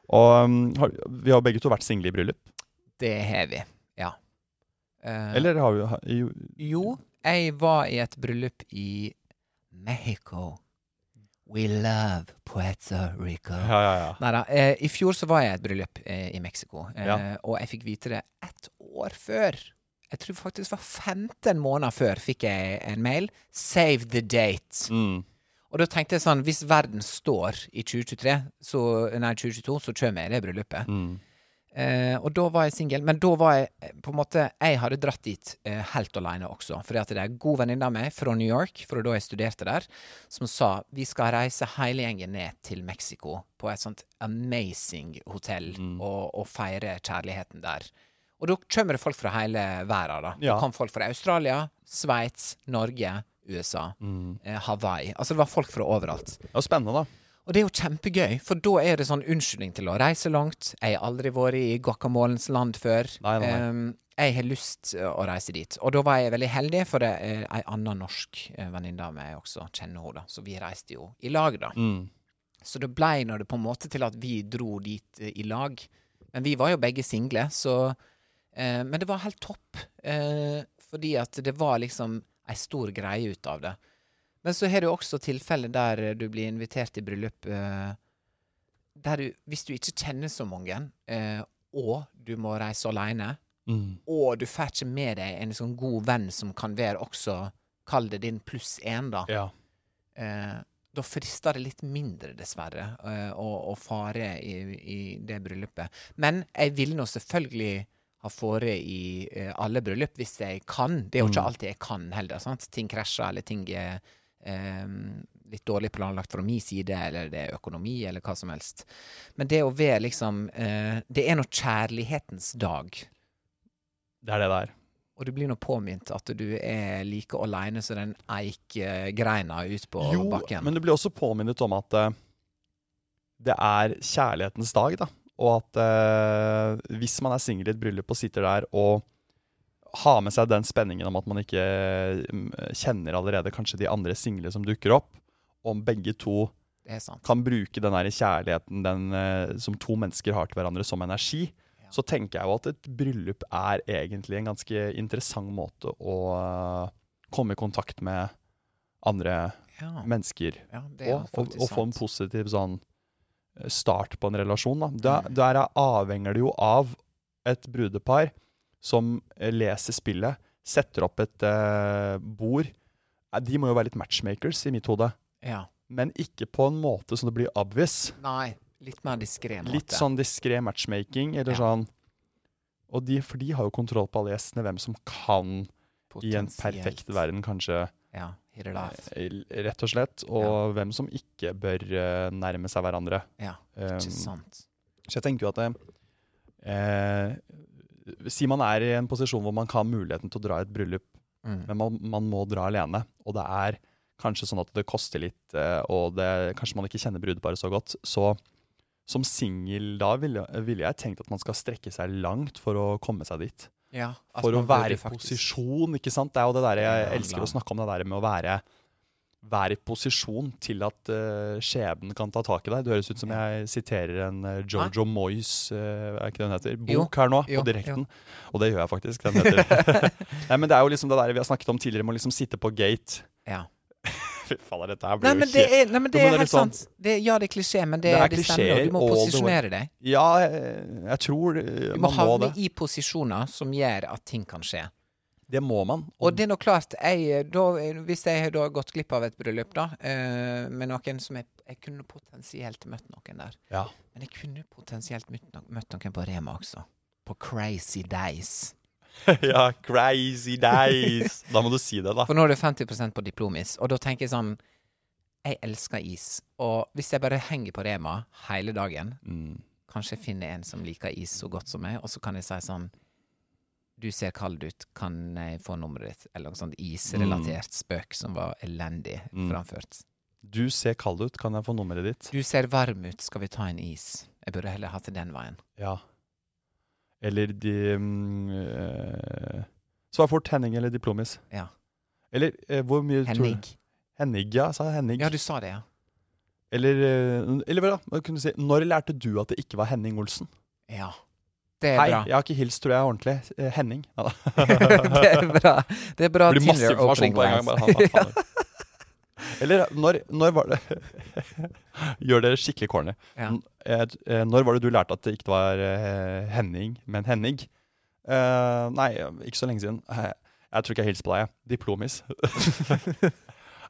Og um, har, vi har begge to vært single i bryllup. Det har vi. Ja. Eh, Eller har vi ha- jo, Jo, jeg var i et bryllup i Mexico. We love Puerto Rico. Ja, ja, ja. Neida, eh, I fjor så var jeg i et bryllup eh, i Mexico, eh, Ja. og jeg fikk vite det ett år før. Jeg tror faktisk det var 15 måneder før fikk jeg en mail. 'Save the date'. Mm. Og da tenkte jeg sånn, hvis verden står i 2023, så, nei 2022, så kommer jeg i det bryllupet. Mm. Eh, og da var jeg singel, men da var jeg eh, på en måte Jeg hadde dratt dit eh, helt alene også. Fordi at det er en god venninne av meg fra New York, fra da jeg studerte der, som sa vi skal reise hele gjengen ned til Mexico på et sånt amazing hotell og, og feire kjærligheten der. Og da kommer det folk fra hele verden. da. Ja. Det kom folk fra Australia, Sveits, Norge, USA, eh, Hawaii. Altså det var folk fra overalt. Det var spennende, da. Og det er jo kjempegøy, for da er det sånn unnskyldning til å reise langt. Jeg har aldri vært i guacamolens land før. Nei, nei. Ehm, jeg har lyst eh, å reise dit. Og da var jeg veldig heldig, for det er ei anna norsk eh, venninne av meg også kjenner henne. Så vi reiste jo i lag, da. Mm. Så det blei nå det på en måte til at vi dro dit eh, i lag. Men vi var jo begge single, så uh, Men det var helt topp. uh, fordi at det var liksom ei stor greie ut av det. Men så har du også tilfeller der du blir invitert i bryllup eh, der du, hvis du ikke kjenner så mange, eh, og du må reise alene, Mm. og du får ikke med deg en sånn god venn som kan være også Kall det din pluss én, da. Ja. Eh, da frister det litt mindre, dessverre, eh, å, å fare i, i det bryllupet. Men jeg ville nå selvfølgelig ha fått i eh, alle bryllup hvis jeg kan. Det er jo ikke alltid jeg kan heller. sant? Ting krasjer, eller ting er litt dårlig planlagt fra min side, eller det er økonomi, eller hva som helst. Men det å være liksom eh, Det er nå kjærlighetens dag. Det er det det er. Og du blir nå påminnet at du er like aleine som den eikgreina ut på Jo, bakken. men du blir også påminnet om at eh, det er kjærlighetens dag, da. Og at eh, hvis man er singel i et bryllup og sitter der og har med seg den spenningen om at man ikke mm, kjenner allerede kanskje de andre single som dukker opp, om begge to Det sant. kan bruke den der kjærligheten den, eh, som to mennesker har til hverandre, som energi, så tenker jeg jo at et bryllup er egentlig en ganske interessant måte å eh, komme i kontakt med andre Ja, mennesker ja og, og, og få en positiv sånn eh, start på en relasjon. Da. Der, der er- avhenger det jo av et brudepar som eh, leser spillet, setter opp et eh, bord. Eh, De må jo være litt matchmakers i mitt hode, Ja. men ikke på en måte som det blir obvious. Nei, litt mer diskré. Litt sånn diskré matchmaking, eller Ja. sånn Og de, for de har jo kontroll på alle gjestene, hvem som kan i en perfekt verden, kanskje, Ja, eh, rett og slett. Og hvem som ikke bør uh, nærme seg hverandre. Ja, Um, ikke sant. Så jeg tenker jo at eh, Si man er i en posisjon hvor man kan ha muligheten til å dra i et bryllup, Mm. men man, man må dra alene, og det er kanskje sånn at det koster litt, eh, og det, kanskje man ikke kjenner brudeparet så godt, så som singel da ville, ville jeg tenkt at man skal strekke seg langt for å komme seg dit. Ja, For å være i posisjon, ikke sant? Det er jo det der jeg elsker å snakke om, det der med å være være i posisjon til at uh, skjebnen kan ta tak i deg. Det høres ut som jeg siterer en uh, Jojo Moyes, uh, er ikke det hun heter, Jo, bok her nå, jo, på direkten. Og det gjør jeg faktisk. Den heter Nei, men det er jo liksom det der vi har snakket om tidligere, med å liksom sitte på gate. Ja. Fy faen, dette her blir jo det er, nei, men det er det helt sånn- sant. Det, ja, det er klisjé, men det, Det er det stemmer. Du må posisjonere deg. Ja, jeg, jeg tror man må Du må havne i posisjoner som gjør at ting kan skje. Det må man. Og det er nå klart, jeg, da, hvis jeg har gått glipp av et bryllup da, eh, med noen som jeg, jeg kunne potensielt møtt noen der. Ja. Men jeg kunne potensielt møtt, no møtt noen på Rema også. På Crazy Days. ja, crazy days. Da må du si det, da. For nå er det 50% på diplomis, og da tenker jeg sånn Jeg elsker is. Og hvis jeg bare henger på Rema hele dagen, Mm. kanskje jeg finner en som liker is så godt som meg, og så kan jeg si sånn Du ser kald ut, kan jeg få nummeret ditt? Eller noe sånt isrelatert spøk som var elendig Mm. framført. Du ser kald ut, kan jeg få nummeret ditt? Du ser varm ut, skal vi ta en is? Jeg burde heller hatt det den veien. Ja. Eller de mm, eh, Svar fort Henning eller Diplomis. Ja. Eller øh, hvor mye Henning. Henning, ja, sa Henning. Ja, du sa det, ja. Eller, øh, eller hva da? Si? Når lærte du at det ikke var Henning Olsen? Ja. Det er Hei, bra. jeg har ikke hilst, tror jeg, ordentlig. Eh, Henning. Ja, da. det er bra. Det er bra Det blir masse Tinder informasjon opening på en gang. Bare, ha, faen. Eller når, når var det Gjør dere skikkelig corny. Ja. N- eh, eh, Når var det du lærte at det ikke var eh, Henning, men Henning? Eh, nei, ikke så lenge siden. Eh, Jeg tror ikke jeg hilser på deg. jeg. Diplomis.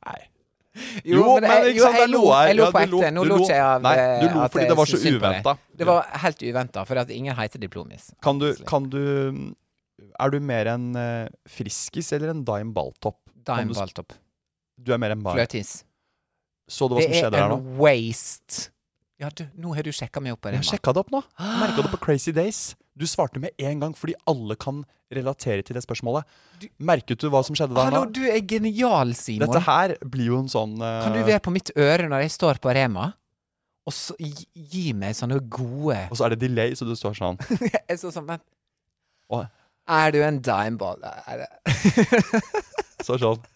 nei. Jo, men men jeg- jo, jeg lo- jeg lo på ekte. Nå lo ikke jeg av, Nei, eh, du lo at fordi det var så uventa. Det var helt uventa, for at ingen heter Diplomis. Kan du, kan du Er du mer en eh, friskis eller en dime balltopp? Dime Balltopp. Du er mer en bare Fløtis. Så du hva som skjedde der nå? Det er en waste. Ja, du, nå har du sjekka meg opp Jeg har sjekka det opp nå. Merka det på Crazy Days. Du svarte med en gang fordi alle kan relatere til det spørsmålet. Merket du hva som skjedde der Hallo, nå? du er genial, Simon. Dette her blir jo en sånn uh... Kan du være på mitt øre når jeg står på Rema, og så gi, gi meg sånne gode Og så er det delay, så du står sånn. Jeg står sånn, men Å, Er du en dimeball? Er står sånn.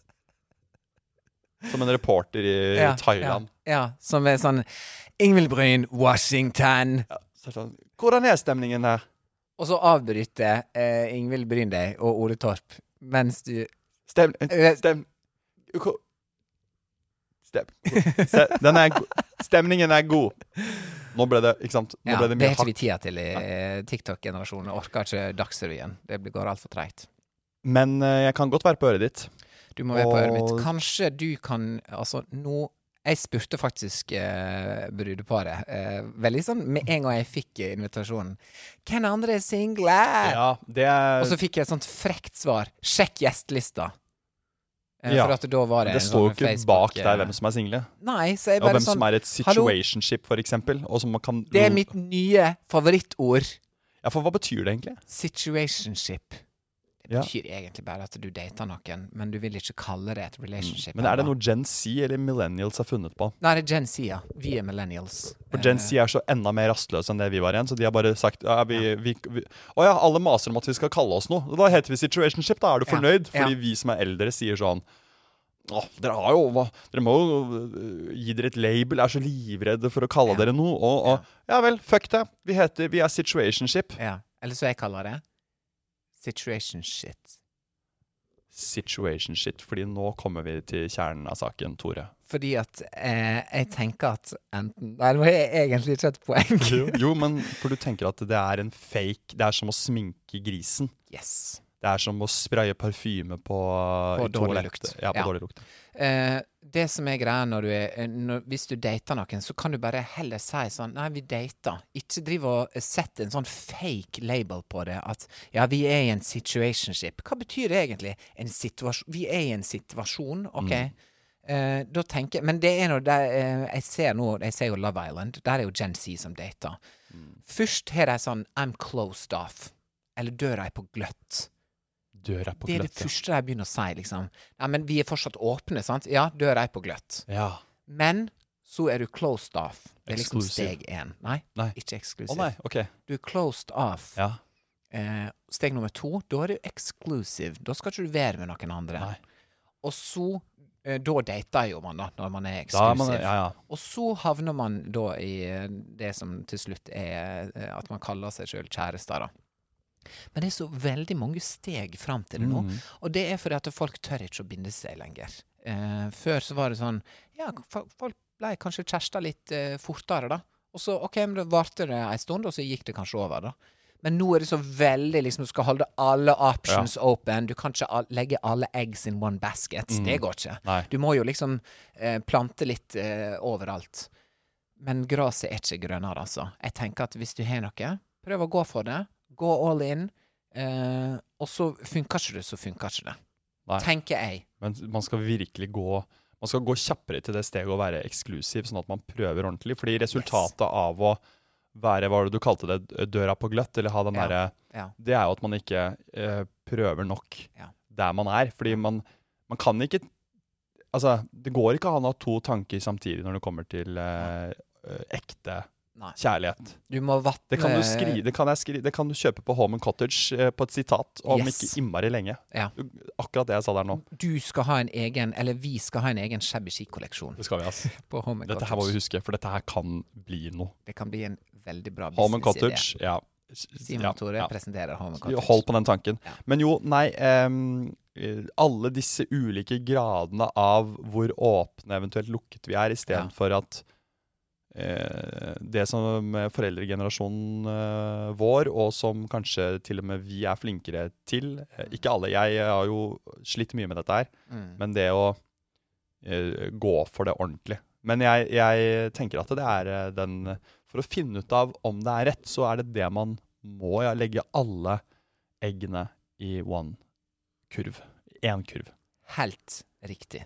Som en reporter i Ja, Thailand. Ja, ja, som er sånn Ingvild Bryn, Washington. Så er sånn, Hvordan er stemningen her? Og så avbryter eh, Ingvild Bryn og Ole Torp mens du Stem... Eh, Stem... Stem... Den er Stemningen er god. Nå ble det, ikke sant? Nå Ja, ble det det har ikke vi tida til i eh, TikTok-generasjonen. Orker ikke Dagsrevyen. Det blir- går altfor treigt. Men eh, jeg kan godt være på øret ditt. Du må være på øret mitt. Kanskje du kan Altså, nå Jeg spurte faktisk eh, brudeparet eh, veldig sånn med en gang jeg fikk invitasjonen. Hvem andre er single? Ja, det er Og så fikk jeg et sånt frekt svar. Sjekk gjestelista. Eh, Ja, For at da var det Det står jo sånn ikke Facebook, bak der eh, hvem som er single. Nei, så jeg Og hvem sånn som er et situationship, for eksempel. Og som man kan Det er mitt nye favorittord. Ja, for hva betyr det egentlig? Situationship. Det Ja. betyr egentlig bare at du dater noen, men du vil ikke kalle det et relationship. Men er det noe Gen Z eller Millennials har funnet på? Nei, det er Gen Z, ja. Vi er millennials. For Gen Eh, Z er så enda mer rastløse enn det vi var igjen. Så de har bare sagt ja, vi, vi, vi, Å ja, alle maser om at vi skal kalle oss noe. Da heter vi situationship. Da er du fornøyd. ja. Fordi vi som er eldre, sier sånn Å, dere har jo hva, Dere må jo øh, gi dere et label. Er så livredde for å kalle Ja. dere noe. Og, og ja vel, fuck det. Vi heter Vi er situationship. Ja. Eller så jeg kaller det situation shit. Situation shit, Fordi nå kommer vi til kjernen av saken, Tore. Fordi at eh, jeg tenker at enten Nei, det var egentlig ikke et poeng. Jo, jo, men for du tenker at det er en fake Det er som å sminke grisen. Yes. Det er som å spraye parfyme på, På dårlig lukt. Ja, på Ja. dårlig lukt. Eh, det som er greia når du er eh, når, Hvis du dater noen, så kan du bare heller si sånn Nei, vi dater. Ikke drive og sette en sånn fake label på det. At ja, vi er i en situationship. Hva betyr det egentlig? En situasjon Vi er i en situasjon, OK? Eh, da tenker jeg Men det er der eh, Jeg ser nå Jeg ser jo Love Island. Der er jo Gen Z som dater. Først har de sånn I'm closed off. Eller døra er på gløtt. Døra på Det er det første de begynner å si, liksom. Ja, men vi er fortsatt åpne, sant? Ja, døra er på gløtt. Ja. Men så er du closed off. Det er liksom Exclusive. steg én. Nei, Nei. ikke Å Oh, nei, OK. Du er closed off. Ja. Eh, steg nummer to, da er du exclusive. Da skal ikke du være med noen andre. Nei. Og så eh, Da dater jo man, da, når man er man. Ja, ja. Og så havner man da i eh, det som til slutt er eh, at man kaller seg sjøl kjærester, da. Men det er så veldig mange steg fram til det nå. Mm. Og det er fordi at folk tør ikke å binde seg lenger. Eh, før så var det sånn Ja, folk ble kanskje kjærester litt eh, fortere, da. Og så OK, men det varte det ei stund, og så gikk det kanskje over, da. Men nå er det så veldig liksom Du skal holde alle options open. Du kan ikke legge alle eggs in one basket. Det går ikke. Nei. Du må jo liksom eh, plante litt eh, overalt. Men gresset er ikke grønnere, altså. Jeg tenker at hvis du har noe, prøv å gå for det. Gå all in. Eh, og så funker ikke det, så funker ikke det. Nei. Tenker jeg. Men man skal virkelig gå Man skal gå kjappere til det steget å være eksklusiv, sånn at man prøver ordentlig. Fordi resultatet av å være, hva var det du kalte det, døra på gløtt, eller ha den Ja. derre Ja. Det er jo at man ikke eh, prøver nok Ja. der man er. Fordi man, man kan ikke Altså, det går ikke an å ha to tanker samtidig når det kommer til eh, eh, ekte Nei. kjærlighet. Du må vatne Det kan du skrive, det kan jeg skri, det kan du kjøpe på Home and Cottage eh, på et sitat om Yes. ikke innmari lenge. Ja. Akkurat det jeg sa der nå. Du skal ha en egen, eller vi skal ha en egen shabby ski-kolleksjon. Det skal vi, altså. på Home and Dette her må vi huske, for dette her kan bli noe. Det kan bli en veldig bra Home and businessidé. Cottage, ja. Simon ja, Tore ja. presenterer Home and Cottage. Hold på den tanken. Ja. Men jo, nei ehm, eh, Alle disse ulike gradene av hvor åpne, eventuelt lukket vi er, istedenfor at eh, det som foreldregenerasjonen eh, vår, og som kanskje til og med vi er flinkere til eh, Ikke alle, jeg har jo slitt mye med dette her, Mm. men det å eh, gå for det ordentlig. Men jeg, jeg tenker at det er eh, den For å finne ut av om det er rett, så er det det man må. Ja, legge alle eggene i one kurv. Én kurv. Helt riktig.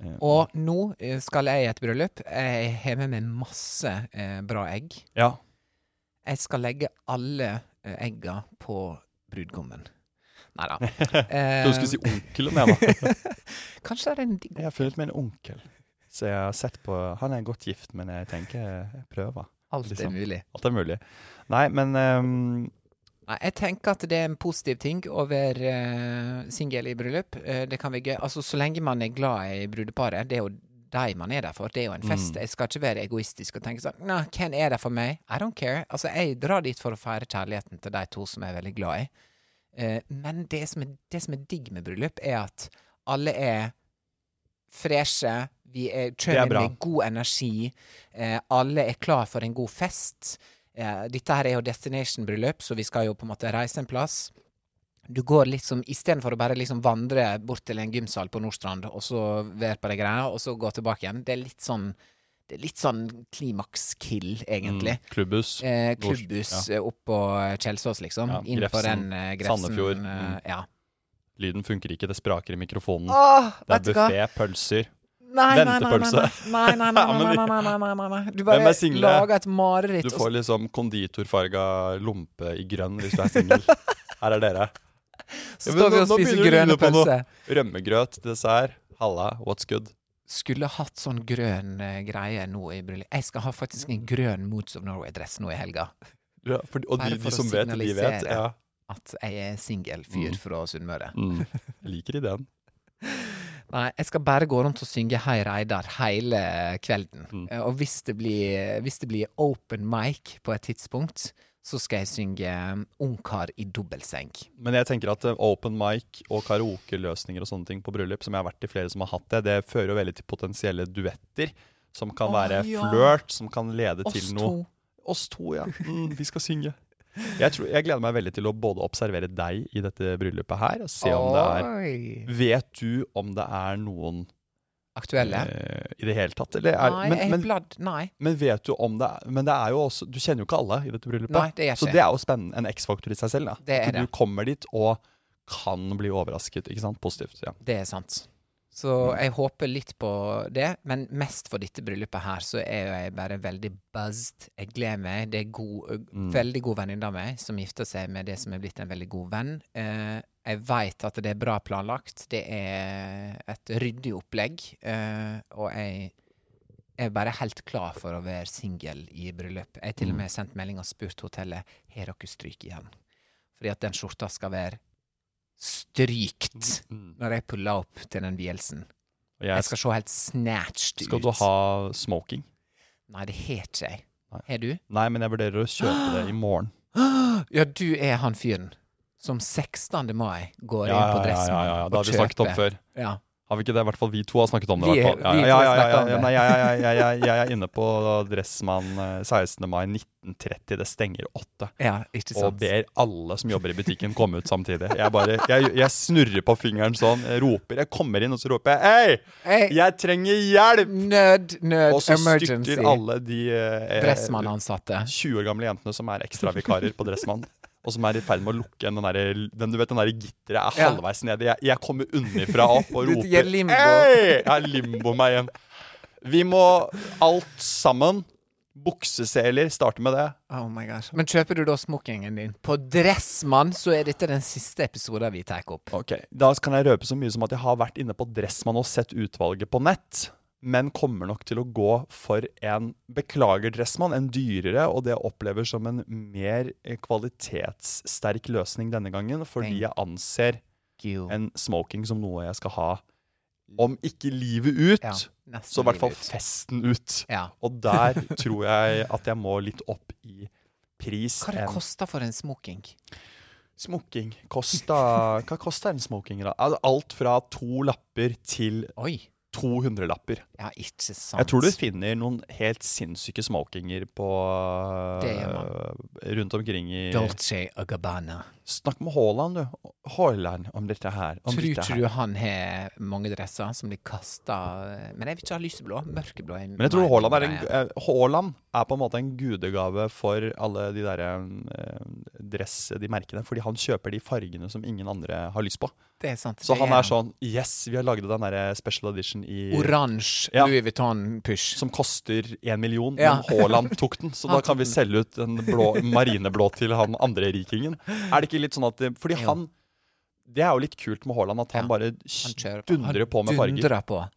Eh, Og nå eh, skal jeg i et bryllup. Jeg har med meg masse eh, bra egg. Ja. Jeg skal legge alle eh, egga på brudgommen. Nei da. Jeg trodde du skulle si onkelen, jeg, da. Kanskje det er en digg Jeg har funnet meg en onkel. Så jeg har sett på Han er godt gift, men jeg tenker jeg prøver. Alt er liksom. mulig. Alt er mulig. Nei, men ehm, Nei, jeg tenker at det er en positiv ting å være uh, singel i bryllup. Uh, det kan være gøy. Altså, så lenge man er glad i brudeparet, det er jo de man er der for. Det er jo en fest. Mm. Jeg skal ikke være egoistisk og tenke sånn Nei, hvem er der for meg? I don't care. Altså, jeg drar dit for å feire kjærligheten til de to som jeg er veldig glad i. Uh, men det som, er, det som er digg med bryllup, er at alle er freshe. Vi er, Det er med god energi. Eh, alle er klar for en god fest. Eh, dette her er jo destination-bryllup, så vi skal jo på en måte reise en plass. Du går liksom, Istedenfor å bare liksom vandre bort til en gymsal på Nordstrand, og så være på de greia, og så gå tilbake igjen. Det er litt sånn det er litt sånn klimaks-kill, egentlig. mm, klubbhus. Eh, klubbhus ja. opp på Kjelsås, liksom. Ja, Inn på den eh, Grefsen. Sandefjord, eh, mm. ja. Lyden funker ikke, det spraker i mikrofonen. Åh, det er buffé, pølser. Nei, nei, nei, nei, Ventepølse. nei, nei, nei, nei, nei, nei, nei, nei, nei, nei. Du bare er lager et mareritt. Du får liksom konditorfarga lompe i grønn hvis du er singel. Her er dere. så står vi og spiser grønne pølser. Rømmegrøt, dessert. Halla, what's good? Skulle hatt sånn grønn eh, greie nå i bryllupet. Jeg skal ha faktisk en grønn Moods of Norway-dress nå i helga. Ja, for, og de, de som vet, de vet. Ja. At jeg er singel fyr Mm. fra Sunnmøre. Mm. Liker ideen. Nei, jeg skal bare gå rundt og synge Hei Reidar hele kvelden. Mm. Eh, Og hvis det, blir, hvis det blir open mic på et tidspunkt, så skal jeg synge um, Ungkar i dobbeltseng. Men jeg tenker at eh, open mic og karaokeløsninger og sånne ting på bryllup, som jeg har vært i flere som har hatt det, det fører jo veldig til potensielle duetter. Som kan Å, være ja. flørt, som kan lede Oss til to. noe Oss to, ja. Mm, vi skal synge. Jeg, tror, jeg gleder meg veldig til å både observere deg i dette bryllupet her, og se om det er Vet du om det er noen Aktuelle? Uh, i det hele tatt? Eller er, Nei, men, men, bladd Nei. men vet du om det er Men det er jo også Du kjenner jo ikke alle i dette bryllupet. Nei, det Så det er jo spennende. En X-faktor i seg selv. Da. Det er At det. Du kommer dit og kan bli overrasket. Ikke sant? Positivt. ja. Det er sant. Så jeg håper litt på det, men mest for dette bryllupet her, så er jeg bare veldig buzzed. Jeg gleder meg. Det er god, Mm. veldig god venninne av meg som gifter seg med det som er blitt en veldig god venn. Eh, jeg veit at det er bra planlagt. Det er et ryddig opplegg. Eh, og jeg er bare helt klar for å være singel i bryllup. Jeg har til og Mm. med sendt melding og spurt hotellet har dere stryk igjen. Fordi at den skjorta skal være strykt Mm. når jeg puller opp til den vielsen. Jeg jeg, skal se helt snatched skal ut. du ha smoking? Nei, det har ikke jeg. Har du? Nei, men jeg vurderer å kjøpe det i morgen. Ja, du er han fyren som 16. mai går Ja, inn og kjøper. ja, ja, ja, ja. Det har vi snakket om før. Ja. Har vi ikke det? I hvert fall vi to har snakket om det. Vi- Ja, ja, ja. Nei, jeg, jeg, jeg, er inne på Dressmann eh, 16. mai 1930. Det stenger åtte. ja, ikke Og ber alle som jobber i butikken komme ut samtidig. Jeg bare, jeg, snurrer på fingeren sånn, roper. Jeg kommer inn og så roper jeg Hei! Jeg trenger hjelp! nød, nød, Og så emergency. styrter alle de eh, Dressmann-ansatte. 20 år gamle jentene som er ekstravikarer på Dressmann. Og som er i ferd med å lukke igjen den der, den, Du vet den der gitteret er halvveis nede. Jeg, jeg kommer unnifra opp og roper Jeg limbo. Hey! Jeg limbo meg igjen. Vi må alt sammen. Bukseseler, starte med det. Oh my gosh. Men kjøper du da smokingen din på Dressmann, så er dette den siste episoden vi tar opp. Ok, Da kan jeg røpe så mye som at jeg har vært inne på Dressmann og sett utvalget på nett. Men kommer nok til å gå for en beklager Dressmann, en dyrere, og det jeg opplever som en mer eh, kvalitetssterk løsning denne gangen, fordi jeg anser en smoking som noe jeg skal ha, om ikke livet ut, Ja, så i hvert fall festen ut. Ja. Og der tror jeg at jeg må litt opp i pris. Hva det koster for en smoking? Smoking kosta Hva koster en smoking, da? Alt fra to lapper til Oi. 200 lapper. Ja, ikke sant. Jeg tror du finner noen helt sinnssyke smokinger på øh, rundt omkring i Dolce og Gabbana. Snakk med Haaland, du. Haaland om dette her. Om Tror dette her. du han har mange dresser som blir kasta Men jeg vil ikke ha lyseblå. Mørkeblå. er Men jeg tror Haaland er, en, eh, Haaland er på en måte en gudegave for alle de derre eh, dress, de merkene. Fordi han kjøper de fargene som ingen andre har lyst på. Det er sant. Så han er sånn Yes, vi har lagd den derre special edition i Oransje Ja. Louis Vuitton-push. som koster én million, Ja. men Haaland tok den. Så da kan vi selge ut en blå, marineblå til han andre rikingen. Er det ikke litt sånn at Fordi Jo. han Det er jo litt kult med Haaland, at han bare Han dundrer på med farger. Dundrer på.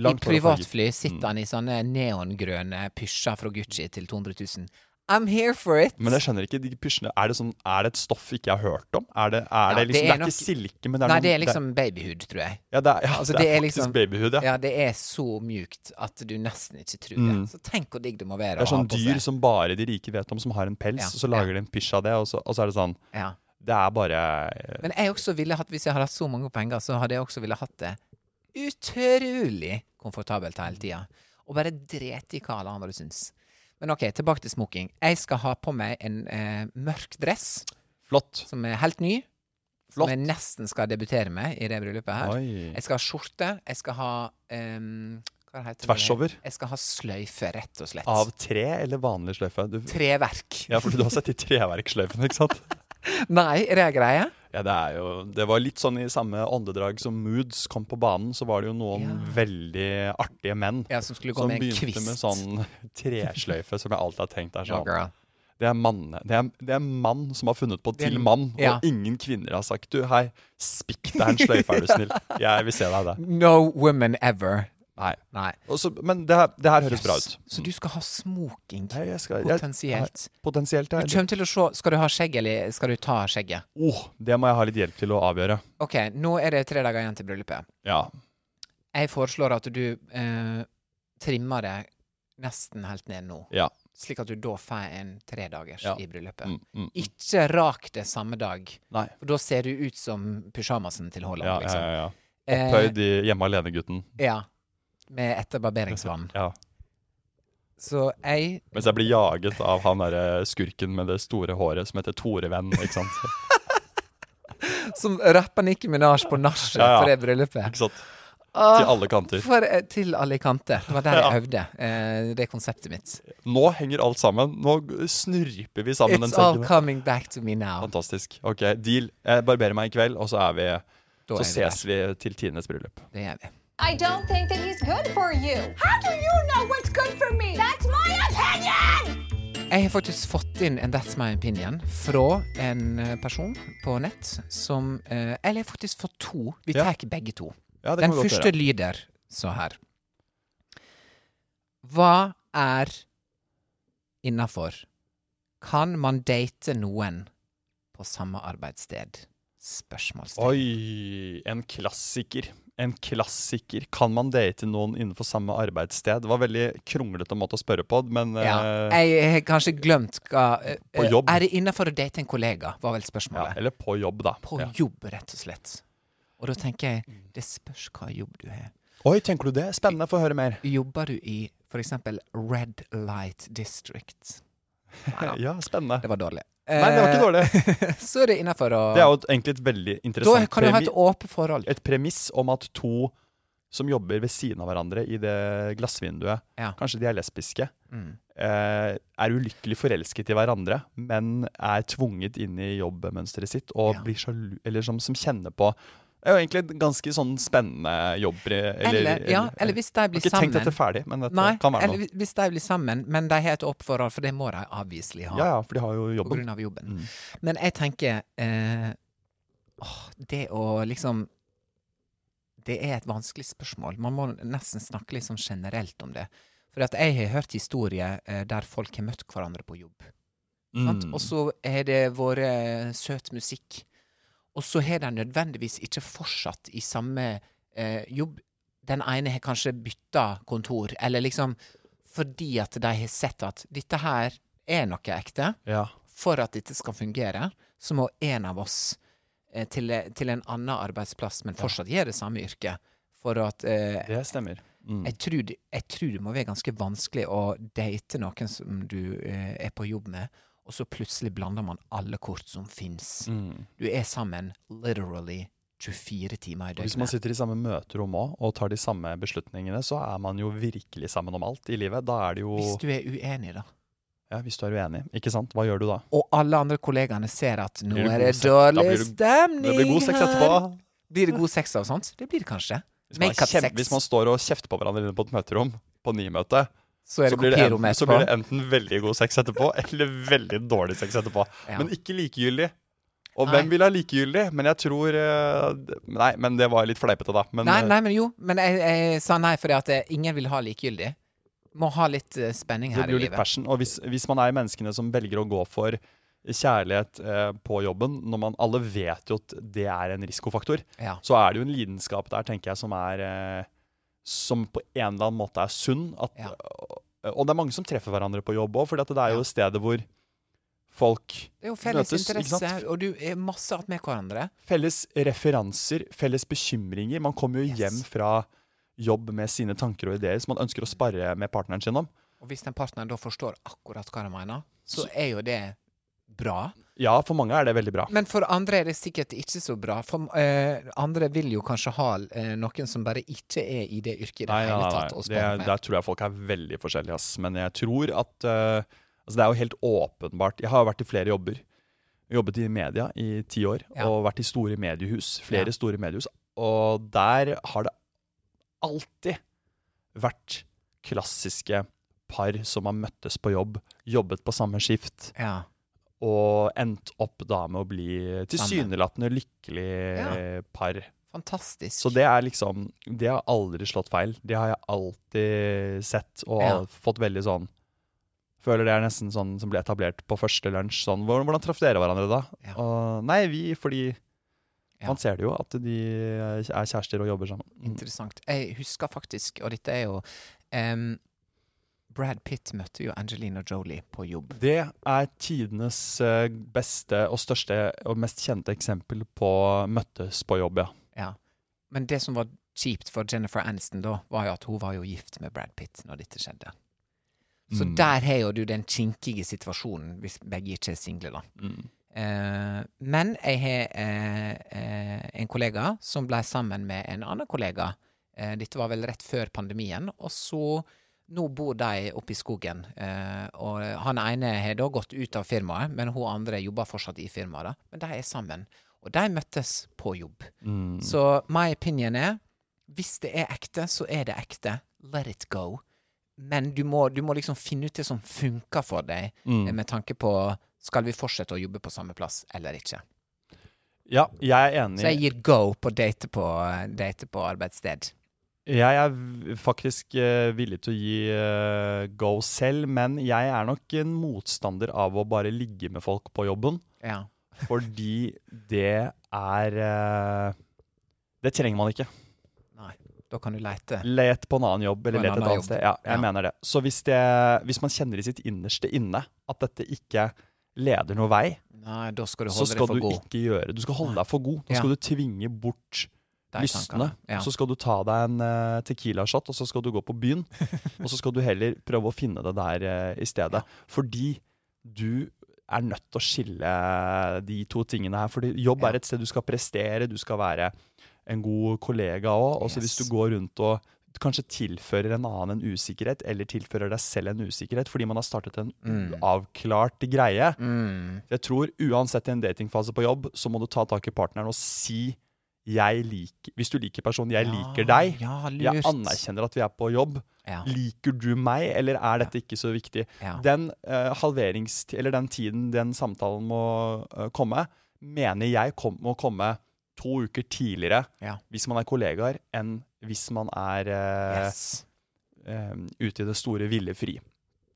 Langt I privatfly sitter han i sånne neongrønne pysjer fra Gucci til 200 000. I'm here for it! Men jeg skjønner ikke, de pysjene, er det, sånn, er det et stoff ikke jeg har hørt om? Er det, er Ja, det det liksom, er det er, ikke silke, men det er Nei, noen- det er liksom babyhood, tror jeg. Ja, det er, ja, Altså, det er, det faktisk liksom- babyhud, ja. Ja, det er så mjukt at du nesten ikke tror Mm. det. Så tenk hvor digg det må være Det er sånn dyr som bare de rike vet om, som har en pels, og så lager de en pysj av det, og så, og så er det sånn Ja. Det er bare Men jeg også ville hatt, hvis jeg hadde hatt så mange penger, så hadde jeg også ville hatt det utrolig komfortabelt hele tida. Og bare drete i hva alle andre syns. Men ok, tilbake til smoking. Jeg skal ha på meg en eh, mørk dress flott. som er helt ny. Flott. Som jeg nesten skal debutere med i det bryllupet her. Oi. Jeg skal ha skjorte. Jeg skal ha um, Hva heter det? Tvers over? Jeg skal ha sløyfe, rett og slett. Av tre eller vanlig sløyfe? Du, treverk. ja, for du har sett de treverksløyfene, ikke sant? Nei, er det greie? Ja, det er jo Det var litt sånn i samme åndedrag som Moods kom på banen, så var det jo noen Ja. veldig artige menn Ja, som som med begynte kvist. med sånn tresløyfe, som jeg alltid har tenkt er sånn girl. Det er mann det er, det er mann som har funnet på til mann, ja. og ingen kvinner har sagt du, hei, spikk deg en sløyfe, er du snill. Jeg vil se deg det. No woman ever. Nei. Nei. Også, men det her, det her høres bra ut. Så du skal ha smoking? Nei, jeg skal, jeg, Potensielt. Potensielt, Du ja. kommer til å se Skal du ha skjegg, eller skal du ta skjegget? Oh, det må jeg ha litt hjelp til å avgjøre. OK, nå er det tre dager igjen til bryllupet. Ja. Jeg foreslår at du eh, trimmer det nesten helt ned nå. Ja. Slik at du da får en tredagers Ja. i bryllupet. Mm, mm, mm. Ikke rak det samme dag, Nei. for da ser du ut som pysjamasen til Haaland. Ja, ja, liksom. ja, ja. ja. Opphøyd i hjemme alene-gutten. Ja. Med etterbarberingsvann. Ja. Så jeg Mens jeg blir jaget av han derre skurken med det store håret som heter Tore Venn, ikke sant. Som rapper Nikki Minaj på nachet Ja, ja. på det bryllupet. Ikke sant? Til alle kanter. For, eh, til alle kanter. Det var der jeg Ja. øvde. Eh, det konseptet mitt. Nå henger alt sammen. Nå snurper vi sammen den It's all coming back to me now. Fantastisk. Ok, deal. Jeg barberer meg i kveld, og så er vi Da Så er vi ses vi til Tines bryllup. Det gjør vi. I don't think that he's good for you. How do you know what's good for me? That's my opinion! Jeg har faktisk fått inn en That's My Opinion fra en eh, person på nett som eh, Eller jeg har faktisk fått to. Vi Ja. tar begge to. Ja, Den første lyder så her. Hva er innafor? Kan man date noen på samme arbeidssted? Spørsmålstegn. Oi, en klassiker. En klassiker. Kan man date noen innenfor samme arbeidssted? Det var veldig kronglete måte å spørre på, men Ja, eh, jeg har kanskje glemt hva uh, På jobb. Er det innafor å date en kollega, var vel spørsmålet. ja. Eller på jobb, da. På ja. jobb, rett og slett. Og da tenker jeg, det spørs hva jobb du har. Oi, tenker du det? Spennende. Få høre mer. Jobber du i eksempel Red Light District? Neida, Ja, spennende. det var dårlig. Nei, det var ikke dårlig. Så er det innafor å Det er jo et- egentlig et veldig interessant Da kan du ha et åpent forhold. et premiss om at to som jobber ved siden av hverandre i det glassvinduet, Ja. kanskje de er lesbiske, Mm. eh, er ulykkelig forelsket i hverandre, men er tvunget inn i jobbmønsteret sitt og Ja. blir sjalu, eller som, som kjenner på Det er jo egentlig ganske sånn spennende jobb. Eller, Eller, ja, eller hvis de Jeg ikke har ikke tenkt dette ferdig, men dette Nei, kan være noe. Eller hvis de blir sammen, men de har et oppforhold, for det må de avviselig ha. Ja, ja, for de har jo jobben. På grunn av jobben. Mm. Men jeg tenker eh, åh, Det å liksom Det er et vanskelig spørsmål. Man må nesten snakke litt sånn generelt om det. For at jeg har hørt historier eh, der folk har møtt hverandre på jobb. Mm. Og så har det vært eh, søt musikk. Og så har de nødvendigvis ikke fortsatt i samme eh, jobb. Den ene har kanskje bytta kontor, eller liksom fordi at de har sett at dette her er noe ekte. Ja. For at dette skal fungere, så må en av oss eh, til, til en annen arbeidsplass, men fortsatt gjøre det samme yrket. For at eh, Det stemmer. Mm. Jeg, tror jeg tror det må være ganske vanskelig å date noen som du eh, er på jobb med, og så plutselig blander man alle kort som fins. Mm. Du er sammen literally 24 timer i døgnet. Hvis man sitter i samme møterom òg og tar de samme beslutningene, så er man jo virkelig sammen om alt i livet. Da er det jo Hvis du er uenig, da. Ja, hvis du er uenig. Ikke sant? Hva gjør du da? Og alle andre kollegaene ser at nå er det dårlig blir det- Det blir god sex etterpå. Blir det god sex av sånt? Det blir det kanskje. Hvis man, kjem- hvis man står og kjefter på hverandre inne på et møterom, på NI-møte, Så så, blir det enten, så blir det enten veldig god sex etterpå, eller veldig dårlig sex etterpå. Ja. Men ikke likegyldig. Og Nei. hvem vil ha likegyldig? Men jeg tror eh, Nei, men det var litt fleipete, da. Men, Nei, eh, nei, men jo. Men jeg, jeg sa nei fordi at eh, ingen vil ha likegyldig. Må ha litt spenning her i blir jo litt livet. passion. Og hvis, hvis man er menneskene som velger å gå for kjærlighet eh, på jobben, når man alle vet jo at det er en risikofaktor, Ja. så er det jo en lidenskap der, tenker jeg, som er eh, Som på en eller annen måte er sunn. At, Ja. Og det er mange som treffer hverandre på jobb òg, for det er jo stedet hvor folk Det er jo felles møtes, interesse, og du er masse att med hverandre. Felles referanser, felles bekymringer. Man kommer jo Yes. hjem fra jobb med sine tanker og ideer som man ønsker å spare med partneren sin om. Og hvis den partneren da forstår akkurat hva de mener, så er jo det bra. Ja, for mange er det veldig bra. Men for andre er det sikkert ikke så bra. For eh, andre vil jo kanskje ha eh, noen som bare ikke er i det yrket i det Nei, hele nei, tatt. nei. Det, med. der tror jeg folk er veldig forskjellige, ass. Men jeg tror at eh, Altså, det er jo helt åpenbart Jeg har vært i flere jobber. Jobbet i media i ti år, Ja. og vært i store mediehus. Flere Ja. store mediehus. Og der har det alltid vært klassiske par som har møttes på jobb, jobbet på samme skift, Ja. Og endt opp da med å bli tilsynelatende lykkelig Ja. par. Fantastisk. Så det er liksom Det har aldri slått feil. Det har jeg alltid sett og Ja. fått veldig sånn Føler det er nesten sånn som ble etablert på første lunsj. Sånn, hvordan, hvordan traff dere hverandre da? Ja. Og, nei, vi fordi Ja. Man ser det jo, at de er kjærester og jobber sammen. Mm. Interessant. Jeg husker faktisk, og dette er jo em, Brad Pitt møtte jo Angelina Jolie på jobb. Det er tidenes eh, beste og største og mest kjente eksempel på møttes på jobb, ja. Ja. Men det som var kjipt for Jennifer Aniston da, var jo at hun var jo gift med Brad Pitt når dette skjedde. Så Mm. der har jo du den kinkige situasjonen, hvis begge ikke er single, da. Mm. Eh, men jeg har eh, eh, en kollega som ble sammen med en annen kollega. Eh, dette var vel rett før pandemien. Og så Nå bor de oppe i skogen. Eh, og han ene har da gått ut av firmaet, men hun andre jobber fortsatt i firmaet. da. Men de er sammen. Og de møttes på jobb. Mm. Så my opinion er hvis det er ekte, så er det ekte. Let it go. Men du må, du må liksom finne ut det som funker for deg, Mm. eh, med tanke på skal vi fortsette å jobbe på samme plass eller ikke. Ja, jeg er enig. Så jeg gir go på date på, date på arbeidssted. Jeg er faktisk eh, villig til å gi eh, go selv, men jeg er nok en motstander av å bare ligge med folk på jobben. Ja. Fordi det er eh, Det trenger man ikke. Nei. Da kan du leite. Let på en annen jobb, eller let et annet sted. Ja, jeg Ja. mener det. Så hvis, det, hvis man kjenner i sitt innerste inne at dette ikke leder noe vei, Nei, da skal du så skal deg for du god. ikke gjøre Du skal holde deg for god. Da Ja. skal du tvinge bort lystne. Ja. Så skal du ta deg en uh, Tequila-shot, og så skal du gå på byen. og så skal du heller prøve å finne det der uh, i stedet. Fordi du er nødt til å skille de to tingene her. Fordi jobb Ja. er et sted du skal prestere, du skal være en god kollega òg. Og så hvis du går rundt og kanskje tilfører en annen en usikkerhet, eller tilfører deg selv en usikkerhet fordi man har startet en Mm. uavklart greie. Mm. Jeg tror uansett i en datingfase på jobb, så må du ta tak i partneren og si jeg liker, Hvis du liker personen, jeg Ja, liker deg. Ja, Jeg anerkjenner at vi er på jobb. Ja. Liker du meg, eller er dette ikke så viktig? Ja. Den uh, halverings... Eller den tiden den samtalen må uh, komme, mener jeg kom, må komme to uker tidligere Ja. hvis man er kollegaer, enn hvis man er uh, Yes. ute i det store ville fri.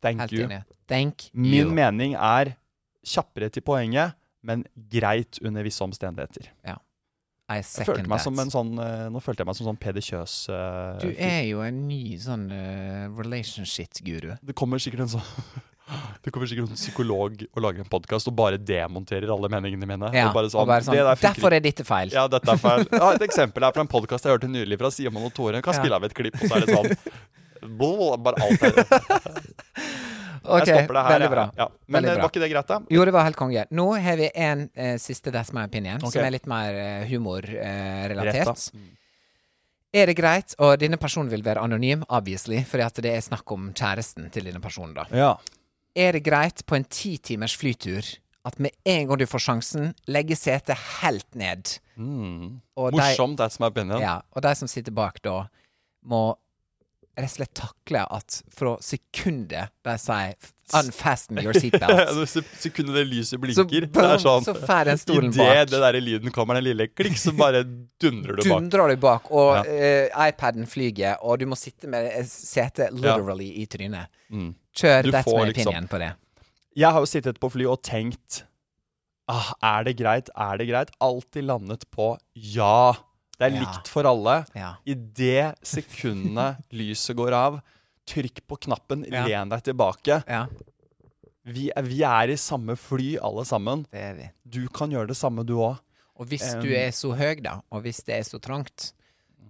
Thank you. Thank Min you. mening er kjappere til poenget, men greit under visse omstendigheter. I Jeg følte meg that. som en sånn, eh, nå følte jeg meg som sånn Peder Kjøs Uh, Du er jo en ny sånn uh, relationship-guru. Det kommer sikkert en sånn Det kommer sikkert en psykolog og lager en podkast og bare demonterer alle meningene mine. Ja, og bare sånn, og bare sånn Derfor er dette feil. Ja, dette er feil. Ja, et eksempel er fra en podkast jeg hørte nylig fra Simon og Tore. Kan spille av et klipp, og så er det sånn Bare alt er Ok, Jeg stopper det her. veldig bra. Ja. Men Veldig eh, bra. var ikke det greit, da? Jo, det var helt konge. Nå har vi en uh, siste That's my opinion, okay. som er litt mer uh, humorrelatert. Da. er det greit, og denne personen vil være anonym, obviously, fordi at det er snakk om kjæresten til denne personen, da. Ja. Er det greit på en ti timers flytur at med en gang du får sjansen, legge setet helt ned? Mm. Og de- Morsomt, that's my opinion. Ja, og de som sitter bak da, må rett og slett takle at fra sekundet de sier 'unfasten your seatbelt', Det Sekundet det lyset så, blinker, det er sånn så den stolen Idet bak. det der lyden kommer, den lille klikk, så bare dundrer du bak. Dundrer du bak, og Ja. uh, iPaden flyger, og du må sitte med setet literally i trynet. Mm. Kjør Du That's får my liksom- opinion på det. Jeg har jo sittet på fly og tenkt ah, Er det greit? Er det greit? Alltid landet på ja. Det er Ja. likt for alle. Ja. I det sekundet lyset går av, trykk på knappen, Ja. len deg tilbake. Vi er, vi er i samme fly, alle sammen. det er vi. Du kan gjøre det samme, du òg. Og hvis Um, du er så høy, da, og hvis det er så trangt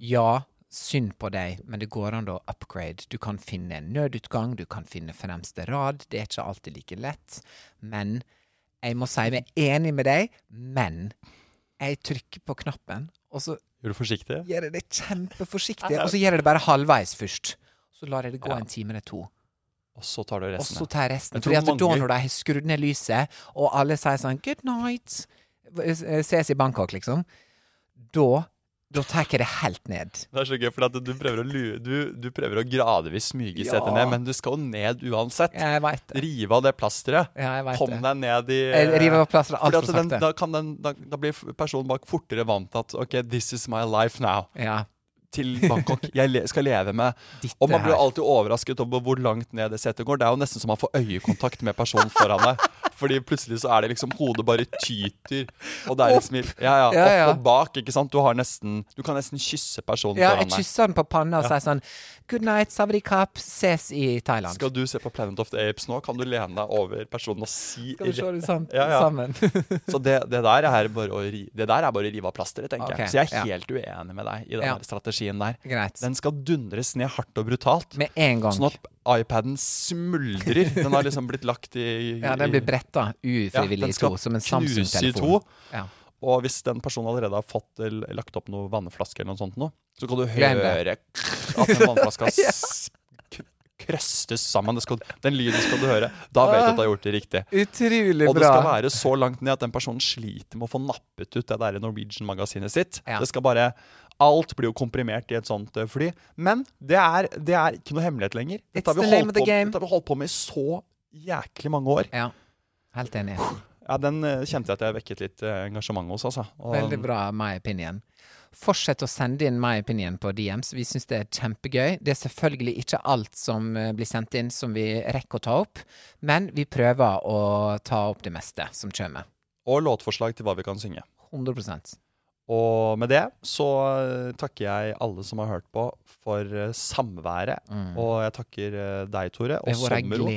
Ja, synd på deg, men det går an å upgrade. Du kan finne en nødutgang, du kan finne fremste rad. Det er ikke alltid like lett. Men jeg må si meg enig med deg, men jeg trykker på knappen, og så Gjør du forsiktig? gjør jeg det kjempeforsiktig, og så gjør jeg det bare halvveis først. Så lar jeg det gå Ja. en time eller to. Og så tar du Og resten. så tar jeg resten. Jeg Fordi at da når de har skrudd ned lyset, og alle sier sånn 'good night', eh, ses i Bangkok, liksom, da da tar jeg det helt ned. Det er så gøy, for du prøver lue, du, du prøver å gradvis smyge setet Ja. ned, men du skal jo ned uansett. Jeg vet det. Rive av det plasteret. Ja, jeg vet Kom det. deg ned i Jeg river av plasteret alt altfor sakte. da, kan den, da, da blir personen bak fortere vant til at OK, this is my life now. Ja. Til Bangkok. Jeg le, skal leve med Ditt Og man blir alltid overrasket over hvor langt ned det setet går. Det er jo nesten som man får øyekontakt med personen foran deg. Fordi plutselig så er det liksom Hodet bare tyter, og det er liksom smil Ja, ja. Ja, ja. Opp og bak, ikke sant. Du har nesten Du kan nesten kysse personen Ja, foran jeg kysser den på panna og sier sånn Good night, Savarikap. Ses i Thailand. Skal du se på Planet of the Apes nå, kan du lene deg over personen og si Skal vi se det sam Ja, ja. sammen? Så det, det der er bare å ri, det der er bare å rive av plasteret, tenker okay, jeg. Så jeg er ja. helt uenig med deg i den Ja. strategien der. Greit. Den skal dundres ned hardt og brutalt. Med en gang. Sånn at iPaden smuldrer. Den har liksom blitt lagt i Ja, den blir i- bretta ufrivillig ja, i to, som en i Samsung-telefon. Ja. Og hvis den personen allerede har fått eller lagt opp noen vannflaske eller noe sånt nå, så kan du høre at den vannflaska ja. krøstes sammen. Det skal, den lyden skal du høre. Da vet du at du har gjort det riktig. Utrolig bra. Og det skal være så langt ned at den personen sliter med å få nappet ut det der Norwegian-magasinet sitt. Ja. Det skal bare Alt blir jo komprimert i et sånt eh, fly. Men det er, det er ikke noe hemmelighet lenger. Dette har, vi holdt på, dette har vi holdt på med i så jæklig mange år. Ja. Helt enig. Ja, Den eh, kjente jeg at jeg vekket litt eh, engasjement hos, altså. Og- Veldig bra my opinion. Fortsett å sende inn my opinion på DMs. Vi syns det er kjempegøy. Det er selvfølgelig ikke alt som blir sendt inn som vi rekker å ta opp, men vi prøver å ta opp det meste som kommer. Og låtforslag til hva vi kan synge. 100 Og med det så eh, takker jeg alle som har hørt på, for samværet. samværet. Og jeg takker eh, deg, Tore, og Sommero.